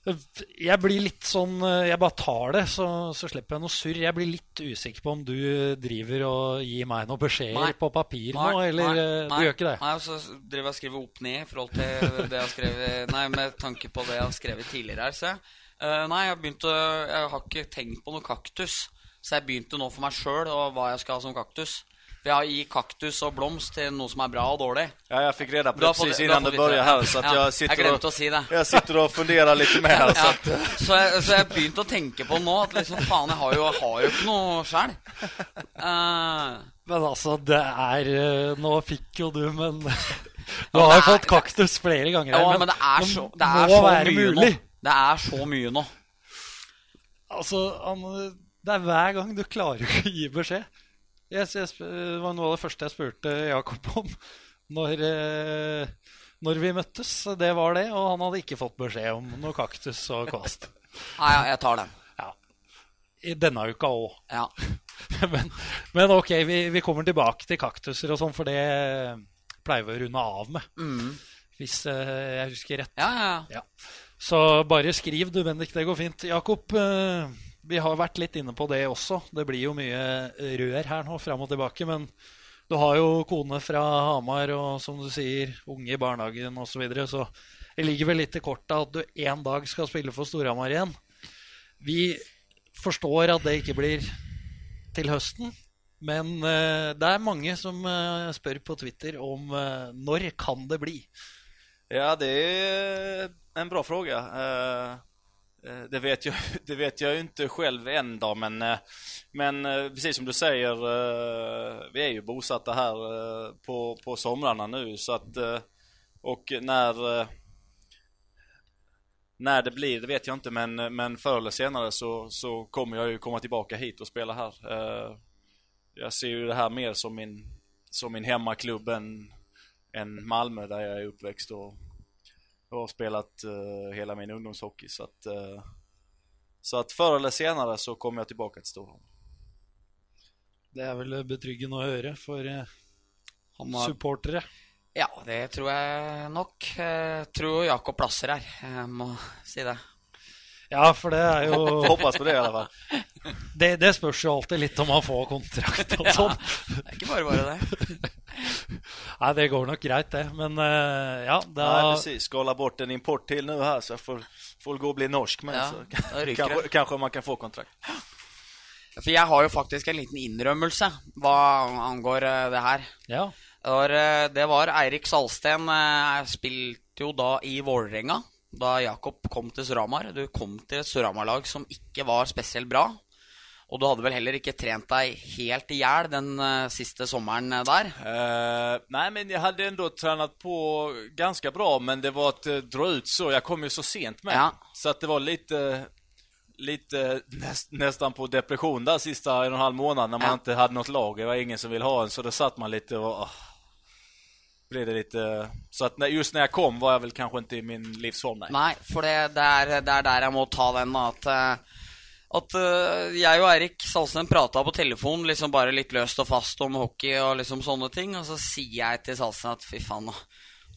Jeg blir litt sånn eh, Jeg bare tar det, så, så slipper jeg noe surr. Jeg blir litt usikker på om du driver og gir meg noen beskjeder på papir nå, eller eh, du gjør ikke det? Nei, så driver jeg og skriver opp ned i forhold til det jeg har skrevet Nei, med tanke på det jeg har skrevet tidligere her, ser jeg. Eh, nei, jeg har Jeg har ikke tenkt på noe kaktus. Så jeg begynte nå for meg sjøl og hva jeg skal ha som kaktus. For jeg har gitt kaktus og blomst til noe som er bra og dårlig. Ja, jeg fikk reda på det du vite började det. här så att Ja, jeg sitter jeg og, å si det. jeg sitter og funderer litt mer. ja, så så, jeg, så jeg begynte å tenke på nå at liksom faen, jeg har jo, jeg har jo ikke noe sjæl. Men altså, det er eh, Nå fikk jo du, men Du har jo fått kaktus flere ganger. ja, men, men det er så, det er så mye mulig. nå. Det er så mye nå. Altså, han, det er hver gang du klarer ikke å gi beskjed. Jeg, yes, det var noe av det første jeg spurte Jakob om når, eh, når vi møttes. Det var det, og han hadde ikke fått beskjed om noe kaktus og kvast. Nei, ja, jeg tar den. Ja. I denne uka òg. Ja. men, men ok, vi, vi kommer tilbake til kaktuser og sånn, for det pleier vi å runde av med. Mm. Hvis eh, jeg husker rett. ja, ja, ja. Så bare skriv du, Bendik. Det går fint. Jakob, eh, vi har vært litt inne på det også. Det blir jo mye rør her nå, fram og tilbake. Men du har jo kone fra Hamar og som du sier, unge i barnehagen osv. Så, videre, så det ligger vel litt i kortet at du en dag skal spille for Storhamar igjen. Vi forstår at det ikke blir til høsten. Men uh, det er mange som uh, spør på Twitter om uh, når kan det bli? Ja, det er en bra fråga. Eh, Det vet jag, det vet jag inte själv än då, men, eh, men eh, precis som du säger, vi är ju bosatta här på, på somrarna nu så att och när när det blir, det vet jag inte, men, men förr eller senare så, så kommer jag ju komma tillbaka hit och spela här. Jag ser ju det här mer som min, som min hemmaklubb än, än Malmö där jag är uppväxt och, och har spelat uh, hela min ungdomshockey. Så att, uh, så att förr eller senare så kommer jag tillbaka till Storholm. Det er vel betryggende å høre for uh, har, supportere. ja, det tror jeg nok. Jeg tror Jakob plasser her. Jeg må si det. Ja, for det er jo Hoppas på det i alla fall. Det, det spørs jo alltid litt om man får kontrakt og sånn. Det er ikke bare bare det. Nei, det går nok greit, det. Men uh, ja, da Nei, precis. Skala bort en import til nå her, så jeg får, får gå og bli norsk med. Ja, så kanskje, kanske man kan få kontrakt. For jeg har jo faktisk en liten innrømmelse hva angår eh, det her. Ja. Det var, eh, det var Eirik Salsten. Jeg spilte jo da i Vålerenga da Jakob kom til Suramar. Du kom til et Suramar-lag som ikke var spesielt bra. Og du hadde vel heller ikke trent deg helt i hjel den eh, siste sommeren eh, der. Uh, nei, men jeg hadde enda trent på ganske bra, men det var å eh, dra ut så. Jeg kom jo så sent med. Ja. Så att det var litt lite näst, nästan på depresjon der siste en og en halv måned når man Ja. ikke hadde noe lag. Det var ingen som ville ha en, så da satt man litt og åh, ble det litt Så at just når jeg kom var jeg vel kanskje ikke i min livsform, nei. Nei, for det, det, er, det er der jeg må ta den. At, eh, at uh, jeg og Eirik Salsten prata på telefon liksom bare litt løst og fast om hockey og liksom sånne ting. Og så sier jeg til Salsten at fy faen,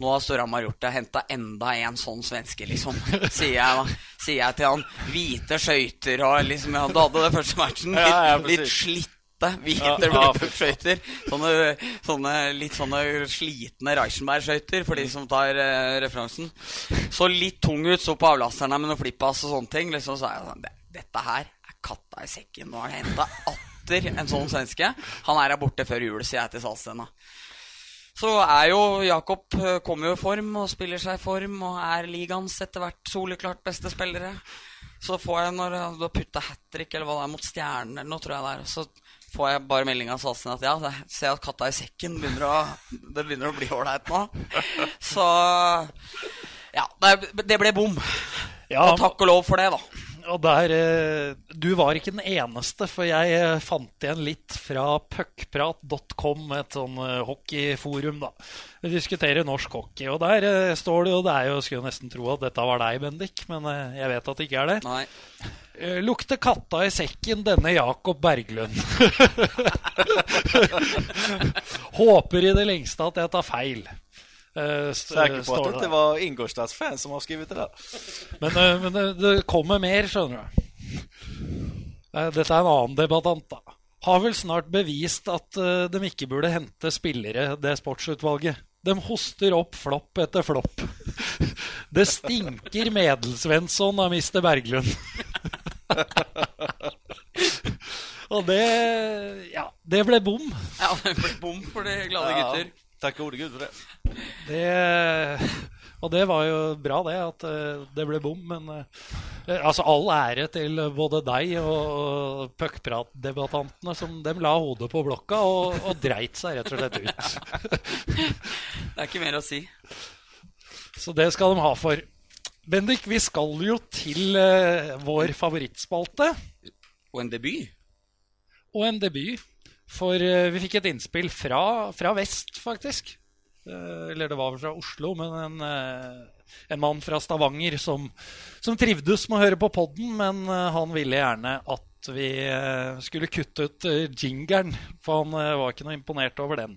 nå, har Storhamar gjort det. Henta enda en sånn svenske, liksom. Sier jeg da. Sier jeg til han. Hvite skøyter og liksom ja, Du hadde det første matchen. Litt, Ja, ja, litt slitte. Hvite Ja, skøyter. Sånne, sånne litt sånne slitne Reichenberg-skøyter, for de som tar eh, referansen. Så litt tung ut, så på avlasterne med noen flippass og sånne ting. Liksom, så er jeg sånn, "Det- Dette her er katta i sekken. Nå har jeg henta atter en sånn svenske. Han er her borte før jul, sier jeg til Salstena. Så er jo Jakob eh, kommer jo i form og spiller seg i form og er ligaens etter hvert soleklart beste spillere. Så får jeg, når du har putta hat trick eller hva det er, mot Stjernen eller noe, tror jeg det er, så får jeg bare melding av Salsen at ja, det, ser jeg at katta i sekken begynner å, det begynner å bli ålreit nå. Så ja, det, det ble bom. Ja, Og takk og lov for det, da. Og der eh, Du var ikke den eneste, for jeg eh, fant igjen litt fra puckprat.com, et sånn eh, hockeyforum, da. Vi diskuterer norsk hockey, og der står det jo Det er jo, skulle nesten tro at dette var deg, Bendik, men jeg vet at det ikke er det. Nei. Lukter katta i sekken, denne Jakob Berglund. Håper i det lengste at jeg tar feil. Eh, st- Säker på at det var Ingolstads fans som har skrevet det der. Men, uh, men det, det kommer mer, skjønner du. Uh, Dette er en annen debattant, da. Har vel snart bevist at uh, de ikke burde hente spillere, det sportsutvalget. De hoster opp flopp etter flopp. Det stinker Medelsvensson av Mr. Berglund. Og det Ja, det ble bom. Ja, det ble bom for de glade gutter. Takk gode gud for det. Det, og det var jo bra, det, at eh, det ble bom. Men eh, altså all ære til både deg og puckpratdebattantene som dem la hodet på blokka og, og dreit seg rett og slett ut. Det er ikke mer å si. Så det skal de ha for. Bendik, vi skal jo til eh, vår favorittspalte Og en debut. og en debut. For eh, vi fikk et innspill fra, fra vest, faktisk. Eh, eller det var vel fra Oslo, men en, eh, en mann fra Stavanger som, som trivdes med å høre på podden, men eh, han ville gjerne at vi skulle kutte ut jingeren, for han var ikke noe imponert over den.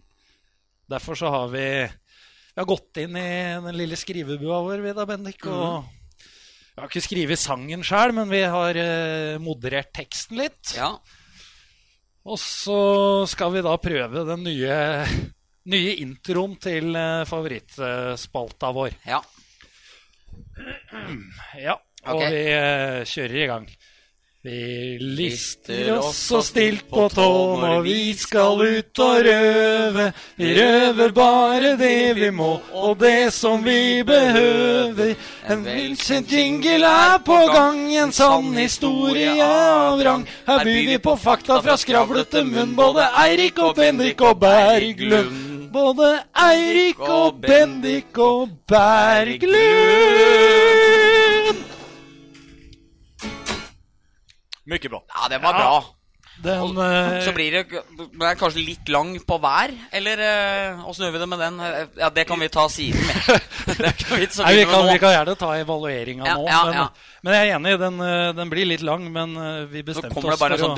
Derfor så har vi, vi har gått inn i den lille skrivebua vår, vi da, Bendik, og vi har ikke skrevet sangen sjøl, men vi har moderert teksten litt. Ja. Og så skal vi da prøve den nye, nye introen til eh, favorittspalta vår. Ja. ja og okay. vi eh, kjører i gang. Vi lister oss så stilt på tå når vi skal ut og røve. Vi røver bare det vi må, og det som vi behøver. En velkjent jingle er på gang, en sann historie av rang. Her byr vi på fakta fra skravlete munn, både Eirik og Benrik og Berglund. Både Eirik og Bendik og Berglund! Mye bra. Ja, det var bra. Den, og, eh, så blir det, det kanskje litt lang på hver, eller eh, åssen gjør vi det med den? Eh, ja, det kan vi ta siden med. vi, Nei, vi, kan, vi, kan, gjerne ta evalueringa ja, nå. Ja, men, ja. men, jeg er enig, den, den, blir litt lang, men vi bestemte oss Så kommer det bare sånn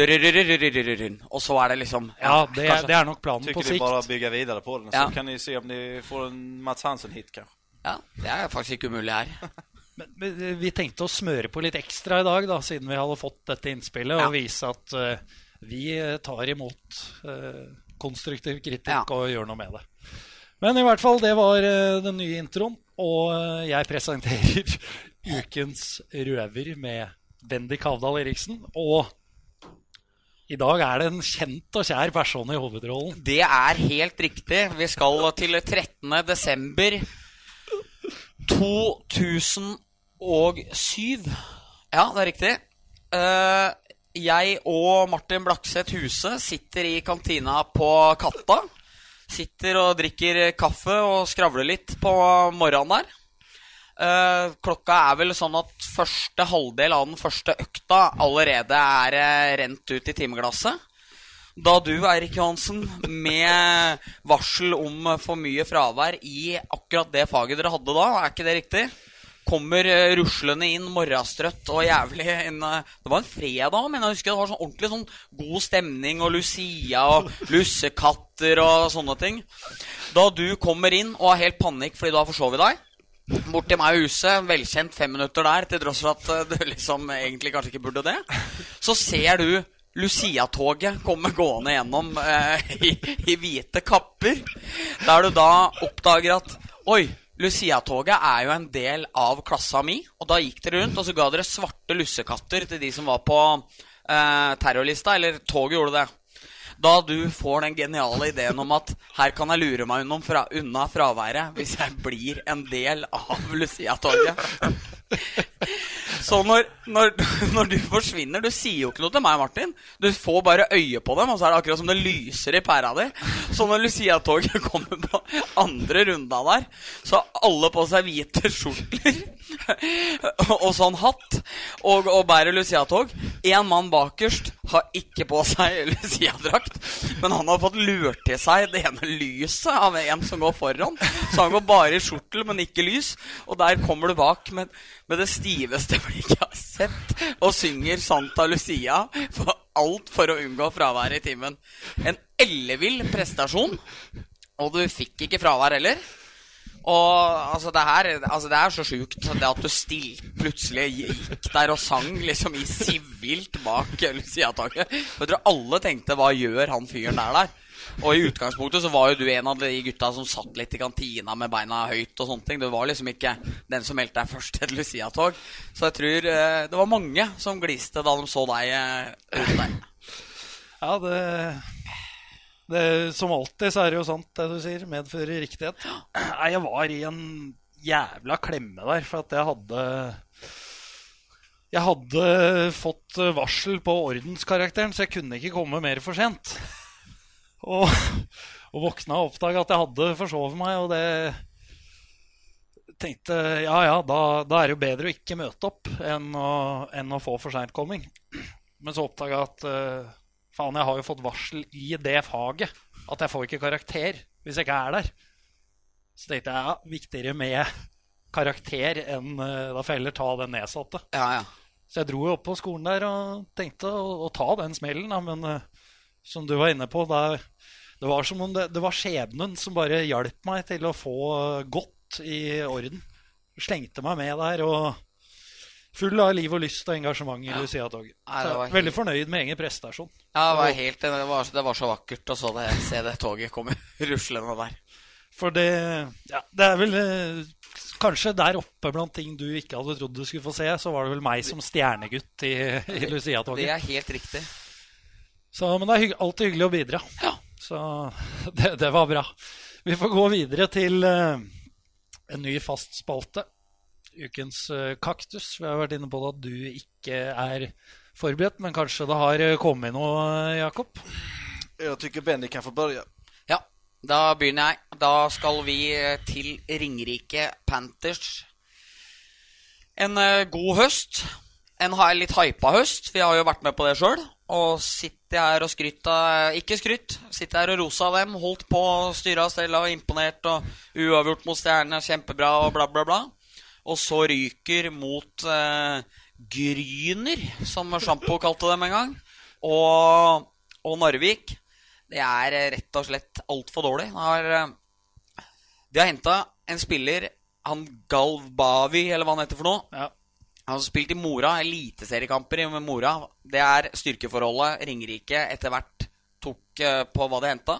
og... så er det liksom Ja, det, er nok planen på sikt. Så kan dere se om dere får en Mats Hansen-hit, det er faktisk ikke umulig her. Vi tenkte å smøre på litt ekstra i dag, siden vi hadde fått dette innspillet, og vise at vi eh, tar imot eh, konstruktiv kritikk Ja. og gjør noe med det. Men i hvert fall, det var eh, den nye introen, og jeg presenterer ukens røver med Bendik Havdal Eriksen. Og i dag er det en kjent og kjær person i hovedrollen. Det er helt riktig. Vi skal til 13. desember 2007. Ja, det er riktig. Eh, jeg og Martin Blakseth Huse sitter i kantina på Katta. Sitter og drikker kaffe og skravler litt på morgenen der. Uh, klokka er vel sånn at første halvdel av den første økta allerede er eh, rent ut i timeglasset. Da du, Eirik Johansen, med varsel om for mye fravær i akkurat det faget dere hadde da, er ikke det riktig? Kommer eh, ruslende inn morgenstrøtt og jævlig inn eh, Det var en fredag, men jeg husker det var sånn ordentlig sånn god stemning og Lucia og lussekatter og sånne ting. Da du kommer inn og har helt panikk fordi du har forsovet deg Bort til meg i huset, velkjent fem minutter der, til tross for at eh, du liksom egentlig kanskje ikke burde det. Så ser du Lucia-toget komme gående gjennom eh, i, i hvite kapper. Der du da oppdager at Oi, Lucia-toget er jo en del av klassa mi. Og da gikk dere rundt, og så ga dere svarte lussekatter til de som var på eh, terrorlista. Eller toget gjorde det. Da du får den geniale ideen om at her kan jeg lure meg unna, fra, unna fraværet hvis jeg blir en del av Lucia-toget. Så når, når, når du forsvinner Du sier jo ikke noe til meg, Martin. Du får bare øye på dem, og så er det akkurat som det lyser i pæra di. Så når Lucia-toget kommer på andre runda der, så har alle på seg hvite skjortler og sånn hatt og, og bærer Lucia-tog. Én mann bakerst har ikke på seg Lucia-drakt, men han har fått lurt til seg det ene lyset av en som går foran. Så han går bare i skjortel, men ikke lys. Og der kommer du bak med, med det stiveste blikket jeg har sett, og synger Santa Lucia for alt for å unngå fravær i timen. En ellevill prestasjon, og du fikk ikke fravær heller. Og altså det, her, altså det er så sjukt det at du still, plutselig gikk der og sang liksom i sivilt bak Lucia-taket. Jeg tror alle tenkte 'hva gjør han fyren der der'? Og i utgangspunktet så var jo du en av de gutta som satt litt i kantina med beina høyt. og sånne ting Du var liksom ikke den som meldte deg først til Lucia-tog. Så jeg tror eh, det var mange som gliste da de så deg eh, der. Ja, det, det Som alltid så er det jo sant, det du sier. Medfører riktighet. Nei, jeg var i en jævla klemme der, for at jeg hadde Jeg hadde fått varsel på ordenskarakteren, så jeg kunne ikke komme mer for sent. Og, og våkna og oppdaga at jeg hadde forsovet meg, og det tenkte ja ja, da, da er det jo bedre å ikke møte opp enn å, enn å få for seintkomming. Men så oppdaga jeg at uh, faen, jeg har jo fått varsel i det faget at jeg får ikke karakter hvis jeg ikke er der. Så tenkte jeg ja, viktigere med karakter enn uh, Da får jeg heller ta den nedsatte. Ja, ja. Så jeg dro jo opp på skolen der og tenkte å, å ta den smellen, da, men eh, som du var inne på, det, det var som om det, det var skjebnen som bare hjalp meg til å få godt i orden. Slengte meg med der og full av liv og lyst og engasjement i Ja. Lucia-toget. Er Veldig fornøyd med egen prestasjon. ja det, var helt, det, var, det var så vakkert å så det, se det toget komme ruslende der. For det Ja, det er vel eh, kanskje der oppe blant ting du ikke hadde trodd du skulle få se, så var det vel meg som stjernegutt i, i Lucia-toget. Det er helt riktig. Så, men det er hygg alltid hyggelig å bidra. Ja. Så det, det var bra. Vi får gå videre til uh, en ny fast spalte. Ukens uh, kaktus. Vi har vært inne på det at du ikke er forberedt, men kanskje det har eh, kommet noe, Jakob? Jeg syns Benny kan få begynne. Ja, da begynner jeg. Da skal vi til Ringerike Panthers. En uh, god høst. En litt hypa høst. Vi har jo vært med på det sjøl. Og sitter her og skryter av Ikke skryt. Sitter her og rosa dem. Holdt på, styra og stella og imponert og uavgjort mot Stjernene. Kjempebra og bla, bla, bla. Og så ryker mot eh, Gryner, som Sjampo kalte dem en gang. Og, og Narvik. Det er eh, rett og slett altfor dårlig. De har, eh, de har henta en spiller, han Galvavi, eller hva han heter for noe. Ja. Han har spilt i Mora, eliteseriekamper i Mora. Det er styrkeforholdet Ringerike etter hvert tok eh, på hva de henta.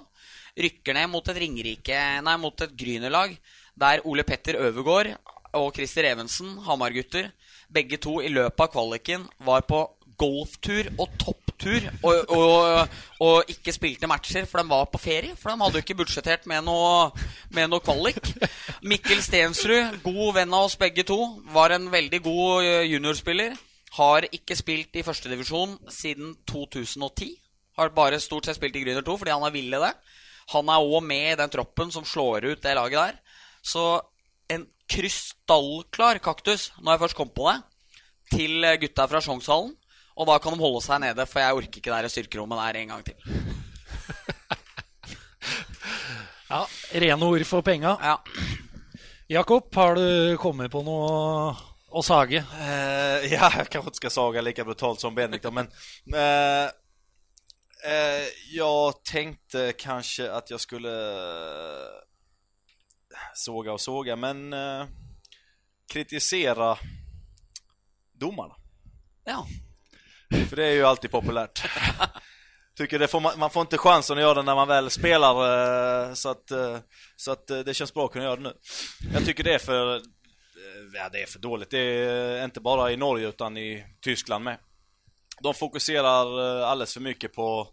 Rykker ned mot et Ringerike Nei, mot et Gryner-lag der Ole Petter Øvergård og Christer Evensen, Hamar-gutter, begge to i løpet av kvaliken var på golftur og topptur og, og, og ikke spilte matcher, for de var på ferie. For de hadde jo ikke budsjettert med noe, med noe kvalik. Mikkel Stensrud, god venn av oss begge to, var en veldig god eh, juniorspiller. Har ikke spilt i førstedivisjon siden 2010. Har bare stort sett spilt i Grüner 2 fordi han er villig det. Han er òg med i den troppen som slår ut det laget der. Så en krystallklar kaktus, når jeg først kom på det, til gutta fra Sjongshallen. Og da kan de holde seg nede, for jeg orker ikke det her styrkerommet der en gang til. ja. Rene ord for penga. Ja. Jakob, har du kommet på noe å sage? Uh, ja, jeg kanskje skal sage like lika brutalt som Bendik men uh, uh, Jeg tenkte kanskje at jeg skulle såga och såga, men kritisere dommerne. domarna. ja. För det är ju alltid populärt. Tycker det får man, man får inte chansen att göra det när man väl spelar eh, så att, eh, så att eh, det känns bra att kunna göra det nu. Jag tycker det är för ja, det är för dåligt. Det är inte bara i Norge utan i Tyskland med. De fokuserar alldeles för mycket på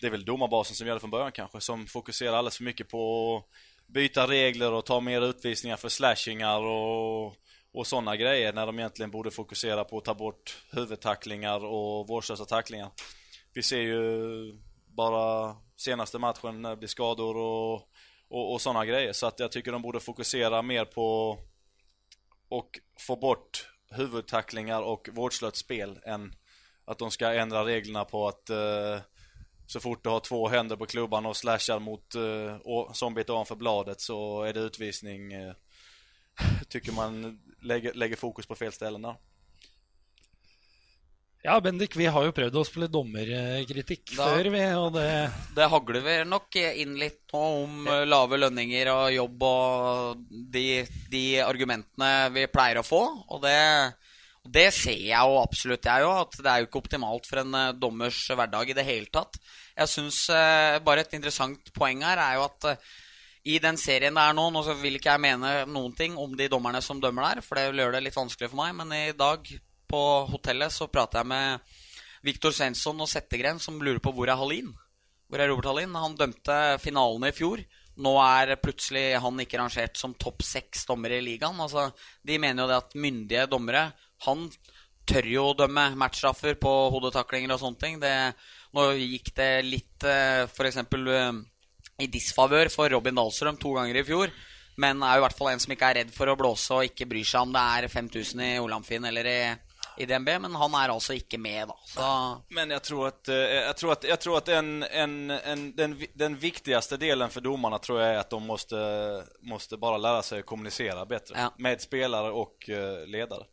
det är väl domarbasen som gör det från början kanske, som fokuserar alldeles för mycket på att byta regler och ta mer utvisningar för slashingar och, och sådana grejer när de egentligen borde fokusera på att ta bort huvudtacklingar och vårdslösa tacklingar. Vi ser ju bara senaste matchen när det blir skador och, och, och sådana grejer. Så att jag tycker de borde fokusera mer på och få bort huvudtacklingar och vårdslöst spel än att de ska ändra reglerna på att eh, så fort du har två händer på klubban och slashar mot eh, och ovanför bladet så är det utvisning. Eh, tycker man lägger, lägger fokus på fel ställen där. Ja, Bendik, vi har jo prøvd oss på litt dommerkritikk Da- før, vi. Og det Det hagler vel nok inn litt nå om eh, lave lønninger og jobb og de, de argumentene vi pleier å få. Og det, og det ser jeg jo absolutt, jeg òg, at det er jo ikke optimalt for en eh, dommers hverdag i det hele tatt. Jeg syns eh, bare et interessant poeng her er jo at i den serien det er nå Nå vil ikke jeg mene noen ting om de dommerne som dømmer der, for det vil gjøre det litt vanskelig for meg, men i dag på hotellet så prater jeg med Viktor Svensson og Settegren som lurer på hvor er Hallin. Hvor er Robert Hallin? Han dømte finalene i fjor. Nå er plutselig han ikke rangert som topp seks dommere i ligaen. Altså, de mener jo det at myndige dommere Han tør jo å dømme matchstraffer på hodetaklinger og sånne ting. Det, nå gikk det litt eh, f.eks. i disfavør for Robin Dahlstrøm to ganger i fjor. Men er jo i hvert fall en som ikke er redd for å blåse og ikke bryr seg om det er 5000 i Olamfin eller i, i DNB. Men han er altså ikke med, da. Så Men jeg tror at, jeg tror at, jeg tror at en, en, en, den, den viktigste delen for dommerne tror jeg er at de måste, måste bare lære seg å kommunisere bedre Ja. med spillere og eh, ledare.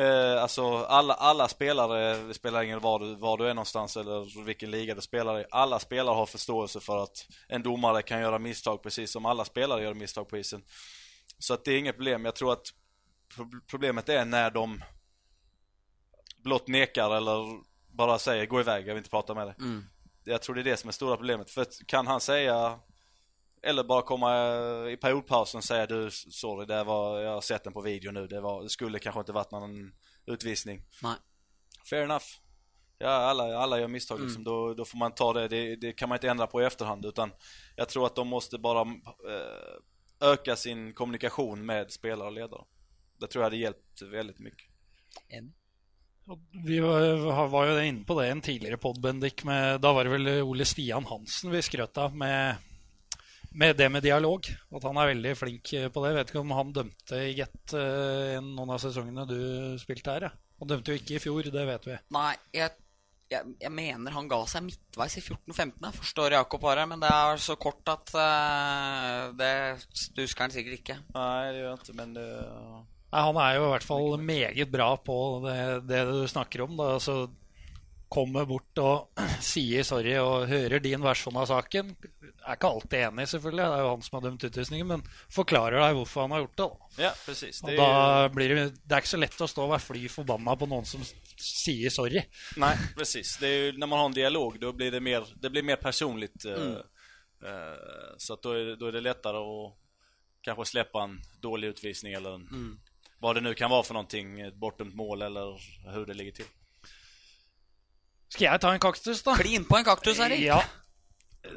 Eh, alltså alla, alla spelare, det spelar ingen var du, var du är någonstans eller vilken liga du spelar i. Alla spelare har förståelse för att en domare kan göra misstag precis som alla spelare gör misstag på isen. Så att det är inget problem. Jag tror att problemet är när de blott nekar eller bara säger gå iväg, jag vill inte prata med dig. mm. Jag tror det är det som är stora problemet. För kan han säga eller bara komma i periodpausen och säga du, sorry, det var, jag har sett den på video nu. Det, var, det skulle kanske inte varit någon utvisning. Nei. Fair enough. Ja, alla, alla gör misstag liksom. Då, då får man ta det. det. Det kan man inte ändra på i efterhand. Utan jag tror att de måste bara eh, öka sin kommunikation med spelare och ledare. Det tror jag hade hjälpt väldigt mycket. Enig. Vi var, var jo inne på det i en tidligere pod, Bendik. Med, da var det vel Ole Stian Hansen vi skrøt av med, med det med dialog. At han er veldig flink på det. Jeg vet ikke om han dømte i Get eh, noen av sesongene du spilte her. Ja. Han dømte jo ikke i fjor, det vet vi. Nei, jeg, jeg, jeg mener han ga seg midtveis i 14-15. Jeg forstår Jakob bare, men det er så kort at uh, det du husker han sikkert ikke. Nei, det gjør ikke, men det... Nei, han er jo i hvert fall meget bra på det, det du snakker om. Da. Altså, kommer bort og sier sorry og hører din versjon av saken. Er ikke alltid enig, selvfølgelig, det er jo han som har dømt utvisningen, men forklarer deg hvorfor han har gjort det. Da. Ja, precis. Og Det da blir det, det er ikke så lett å stå og være fly forbanna på noen som sier sorry. Nei, precis. Det är ju, när man har en dialog da blir det mer, det blir mer personlig. eh, Mm. Uh, så da er, er, det- lettere å det slippe att kanske släppa en dårlig utvisning eller en, Mm. hva det nå kan være for noe, et bortdømt mål eller hvordan det ligger till. Skal jeg ta en kaktus, da? Klin på en kaktus, Erik. Ja.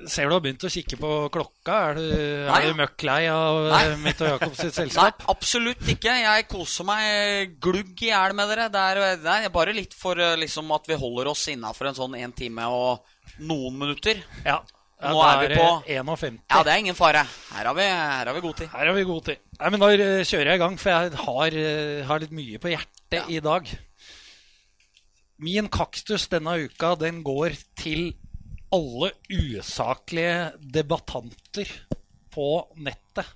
Ser du har begynt å kikke på klokka. Er du, Nei. er du møkk lei av Nei. eh, mitt og Jakobs sitt Nei, absolutt ikke. Jeg koser meg glugg i hjel med dere. Det er, det er bare litt for eh, liksom, at vi holder oss innafor en sånn én time og noen minutter. Ja. ja Nå er vi på 51. Ja, det er ingen fare. Her har vi, her har vi god tid. Her har vi god tid. Nei, men Da eh, kjører jeg i gang, for jeg har, har litt mye på hjertet Ja. i dag. Min kaktus denne uka den går til alle usaklige debattanter på nettet.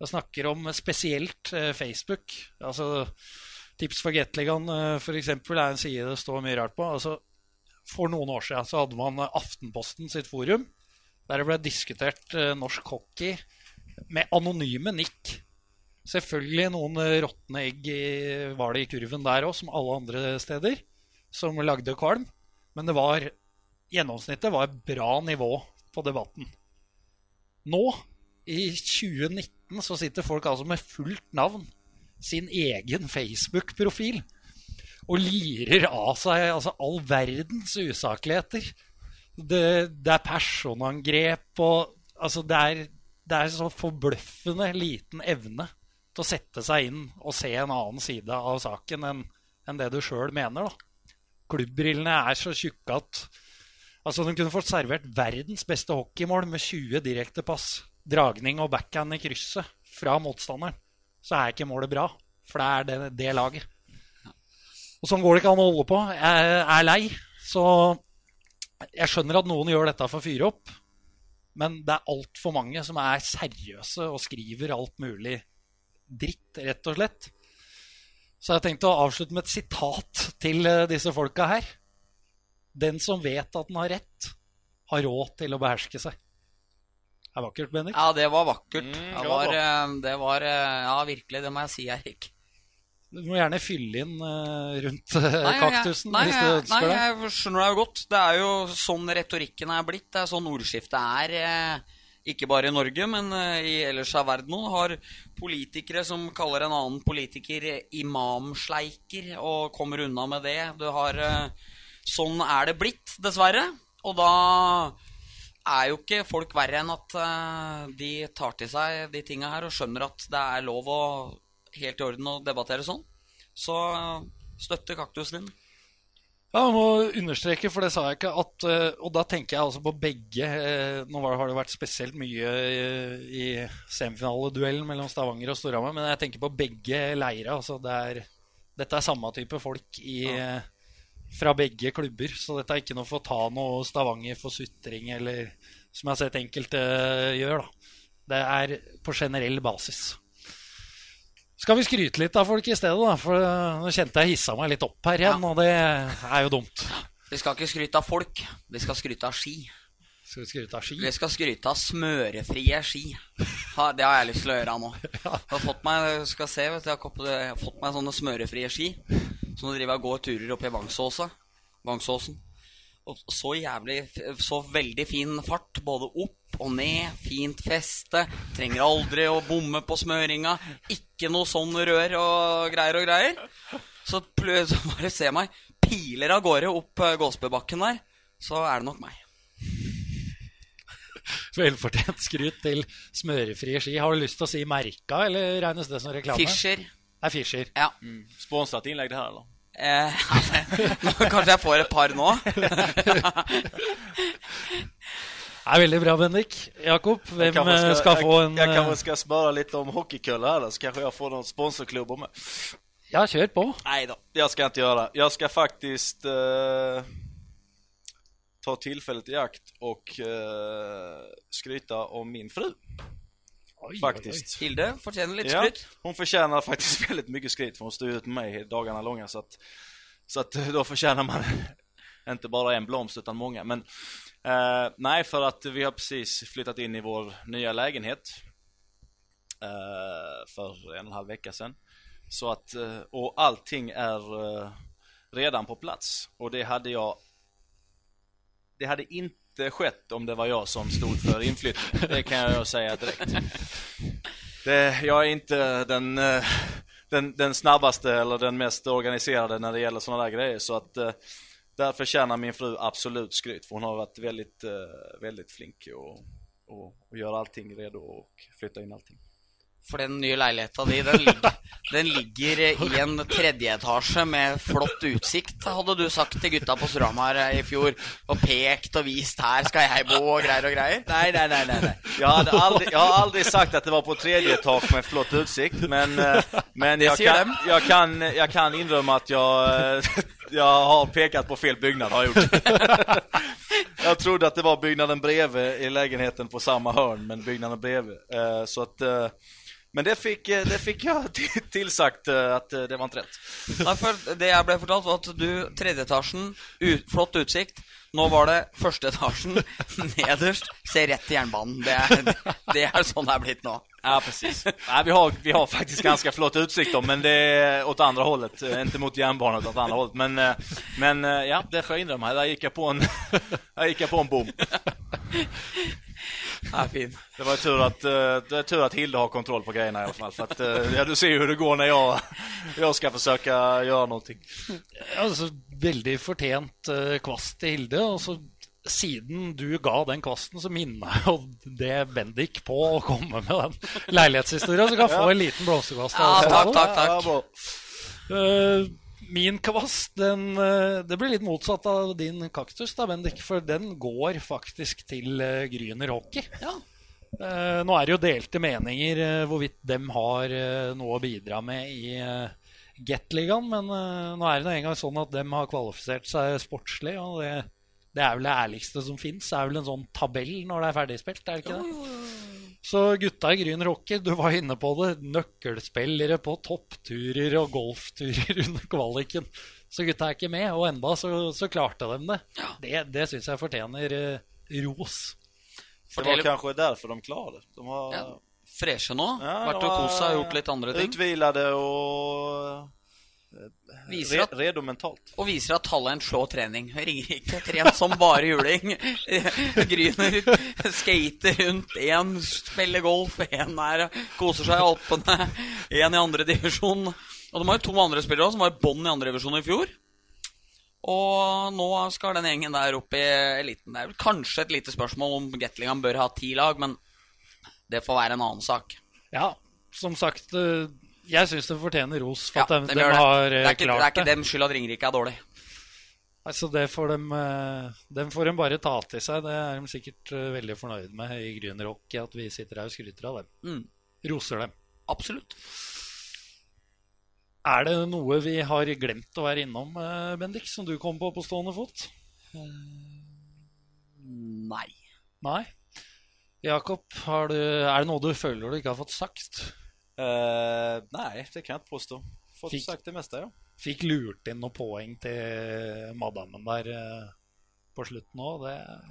Jeg snakker om spesielt eh, Facebook. Altså Tips for Gateligaen eh, eksempel, er en side det står mye rart på. Altså, for noen år siden så hadde man eh, Aftenposten sitt forum, der det ble diskutert norsk hockey med anonyme nikk. Selvfølgelig noen råtne egg var det i kurven der òg, som alle andre steder, som lagde kvalm. Men det var gjennomsnittet var et bra nivå på debatten. Nå, i 2019, så sitter folk altså med fullt navn, sin egen Facebook-profil, og lirer av seg altså, all verdens usakligheter. Det, det er personangrep og Altså, det er, det er så forbløffende liten evne til å sette seg inn og se en annen side av saken enn enn det du sjøl mener. da. Klubbbrillene er så tjukke at altså, de kunne fått servert verdens beste hockeymål med 20 direktepass, dragning og backhand i krysset fra motstanderen. Så er ikke målet bra, for det er det, det laget. Og sånn går det ikke an å holde på. Jeg er lei. Så jeg skjønner at noen gjør dette for å fyre opp, men det er altfor mange som er seriøse og skriver alt mulig dritt, rett og slett. Så jeg har tenkt å avslutte med et sitat til eh, disse folka her. Den som vet at den har rett, har råd til å beherske seg. Det er vakkert, Bendik. Ja, det var vakkert. Mm, det, var eh, det var eh, Ja, virkelig. Det må jeg si, Erik. Du må gjerne fylle inn eh, rundt eh, Nei, kaktusen nei, hvis du ønsker nei, det. jeg skjønner deg jo godt. Det er jo sånn retorikken er blitt. Det er sånn ordskiftet er. Ikke bare i Norge, men eh, i ellers av verden òg. Har politikere som kaller en annen politiker imamsleiker og kommer unna med det. Du har eh, Sånn er det blitt, dessverre. Og da er jo ikke folk verre enn at eh, de tar til seg de tinga her og skjønner at det er lov og helt i orden å debattere sånn. Så støtte kaktusen din. Ja, jeg må understreke, for det sa jeg ikke, at eh, Og da tenker jeg altså på begge eh, Nå har det vært spesielt mye eh, i semifinaleduellen mellom Stavanger og Storhamar, men jeg tenker på begge leire. Altså det er, dette er samme type folk i, ja. fra begge klubber, så dette er ikke noe for å ta noe Stavanger for sutring, eller som jeg har sett enkelte gjør. da. Det er på generell basis. Skal vi skryte litt av folk i stedet, da? For eh, nå kjente jeg hissa meg litt opp her igjen, og det er jo dumt. Vi skal ikke skryte av folk, vi skal skryte av ski. Skal vi skryte av ski? Vi skal skryte av smørefrie ski. Det har jeg lyst til å gjøre nå. Jeg har fått meg, skal se, vet du, jeg har jeg har fått meg sånne smørefrie ski. Så nå driver jeg og går turer oppe i Vangsåsa. Vangsåsen. Så jævlig Så veldig fin fart, både opp og ned. Fint feste. Trenger aldri å bomme på smøringa. Ikke noe sånn rør og greier og greier. Så plutselig bare se meg piler av gårde opp eh, Gåsbøbakken der. Så er det nok meg. Velfortjent skryt til smørefrie ski. Har du lyst til å si merka, eller regnes det som reklame? Fischer. Det er Fischer. Ja. Sponsrat innlegg det her, eller? Eh, kanskje jeg får et par nå? Det er veldig bra, Bendik. Jakob, hvem eh, skal få en Jeg, jeg kanske skal spørre litt om hockeykølla, så kanskje jeg får noen sponsorklubber med. Ja, kjør på. Nei da, jeg skal ikke gjøre det. Jeg skal faktisk uh, ta tilfellet i akt og uh, skryte om min fru. Faktiskt. Hilde fortjener litt Ja, skryt. hon förtjänar faktiskt väldigt mycket skryt för hon står ut med mig dagarna långa så att, så att då förtjänar man inte bara en blomst utan många. Men eh, nej, för att vi har precis flyttat in i vår nya lägenhet eh, för en och en halv vecka sedan. Så att, eh, och allting är eh, redan på plats och det hade jag det hade inte skett om det var jag som stod för inflyttning. Det kan jag säga direkt. Det, jag är inte den, eh, den, den snabbaste eller den mest organiserade när det gäller sådana där grejer. Så att eh, där förtjänar min fru absolut skryt. För hon har varit väldigt, eh, väldigt flink och, och, och gör allting redo och flytta in allting. For den nye leiligheta di, den ligger, den ligger i en tredjeetasje med flott utsikt, hadde du sagt til gutta på Storhamar i fjor. Og pekt og vist 'her skal jeg bo' og greier og greier. Nei, nei, nei. nei, nej. Jag, hade aldrig, jag har aldri sagt at det var på tredje etasje med flott utsikt, men, eh, men jeg, kan, jeg, jag, kan, jeg kan innrømme at jeg jeg har pekat på fel byggnad, har gjort. Jeg trodde at det var byggnaden brevet i leiligheten på samme hørn, men byggnaden bredvid. Eh, Så att, eh, men det fikk, eh, det fikk jeg tilsagt eh, att eh, det var. Nei, for Det jeg ble fortalt, var at du tredjeetasjen, ut, flott utsikt. Nå var det første etasjen, nederst, se rett til jernbanen. Det er, det er sånn det er blitt nå. Ja, precis. Nej, vi, har, vi har faktiskt ganska flott utsikt då, men det är åt andra hållet. Inte mot järnbanan, åt andra hållet. Men, men ja, det får jag inrymma. Där gick jag på en, där gick jag på en bom. Er fin. Det var tur att, eh, det är tur att Hilda har kontroll på grejerna i alla fall. För att, eh, ja, du ser ju hur det går när jag, jag ska försöka göra någonting. Altså, veldig fortjent eh, kvast til Hilde. Og så siden du ga den kvasten, så minner jeg jo det Bendik på å komme med den leilighetshistorien. Så kan jeg få en liten blomsterkvast. Ja, takk, takk, takk. Ja. Eh, min kvast, den, eh, det blir litt motsatt av din kaktus, da, Bendik. For den går faktisk til uh, Gryner Hockey. Ja. Uh, nå er det jo delte meninger uh, hvorvidt dem har eh, noe å bidra med i Gateligaen, men eh, nå er det nå engang sånn at dem har kvalifisert seg sportslig, og det, det er vel det ærligste som fins. Det er vel en sånn tabell når det er ferdigspilt, er det ikke det? Så gutta i Gryn Hockey, du var inne på det. Nøkkelspillere på toppturer og golfturer under kvaliken. Så gutta er ikke med, og enda så, så klarte de det. Det, det syns jeg fortjener eh, ros. Det var kanskje derfor de klarer det. De har ja. Freshe nå. Ja, Vært og kosa og gjort litt andre ting. utvilade och Viser at, redo mentalt. og viser at talent slår trening. Ringerike trent som bare juling. Gryner skater rundt. Én spiller golf, én er koser seg i Alpene. Én i andre divisjon. Og de har jo to andre spillere også, som var i bånn i andre divisjon i fjor. Og nå skal den gjengen der opp i eliten. Det er vel kanskje et lite spørsmål om Gatlingham bør ha ti lag, men det får være en annen sak. Ja, som sagt, eh, jeg syns de fortjener ros for Ja, at de, de de har det. Det eh, er ikke, det er ikke dem skyld at Ringerike er dårlig. Altså, det får de, de dem får de bare ta til seg. Det er de sikkert eh, veldig fornøyd med i Grünerhockey, at vi sitter her og skryter av dem. Mm, Roser dem. absolutt. Er det noe vi har glemt å være innom, eh, Bendik, som du kom på på stående fot? Nei. Nei? Jakob, har du, er det noe du føler du ikke har fått sagt? Eh, nej, det kan jeg ikke påstå. Fått fikk, sagt det meste, ja. Fikk lurt inn noen poeng til madammen der uh, på slutten òg.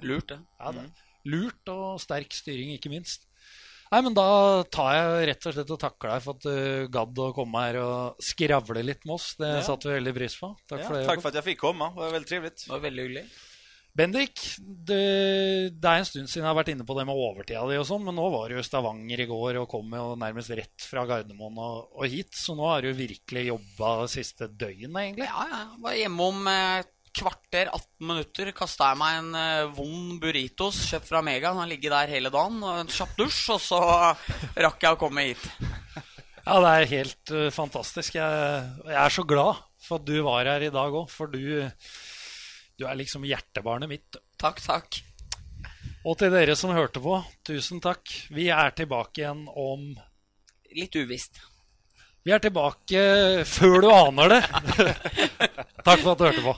Lurt, det. ja, det. Lurt og sterk styring, ikke minst. Nei, men Da tar jeg rett og slett og takker deg for at du gadd å komme her og skravle litt med oss. Det Ja. satte vi veldig pris på. Takk ja for det. takk for at jeg fikk komme. Det var veldig trivelig. Det var veldig hyggelig. Bendik, det, det er en stund siden jeg har vært inne på det med overtida di og sånn, men nå var du i Stavanger i går og kom jo nærmest rett fra Gardermoen og, og hit, så nå har du virkelig jobba det siste døgnet, egentlig. Ja, ja. Var hjemme om eh, kvarter, 18 minutter. Kasta jeg meg en eh, vond burritos kjøpt fra Mega. Den har ligget der hele dagen. Og en kjapp dusj, og så rakk jeg å komme hit. Ja, det er helt uh, fantastisk. Jeg, jeg er så glad for at du var her i dag òg, for du, du er liksom hjertebarnet mitt. Takk, takk. Og til dere som hørte på, tusen takk. Vi er tilbake igjen om Litt uvisst. Vi er tilbake før du aner det. takk for at du hørte på.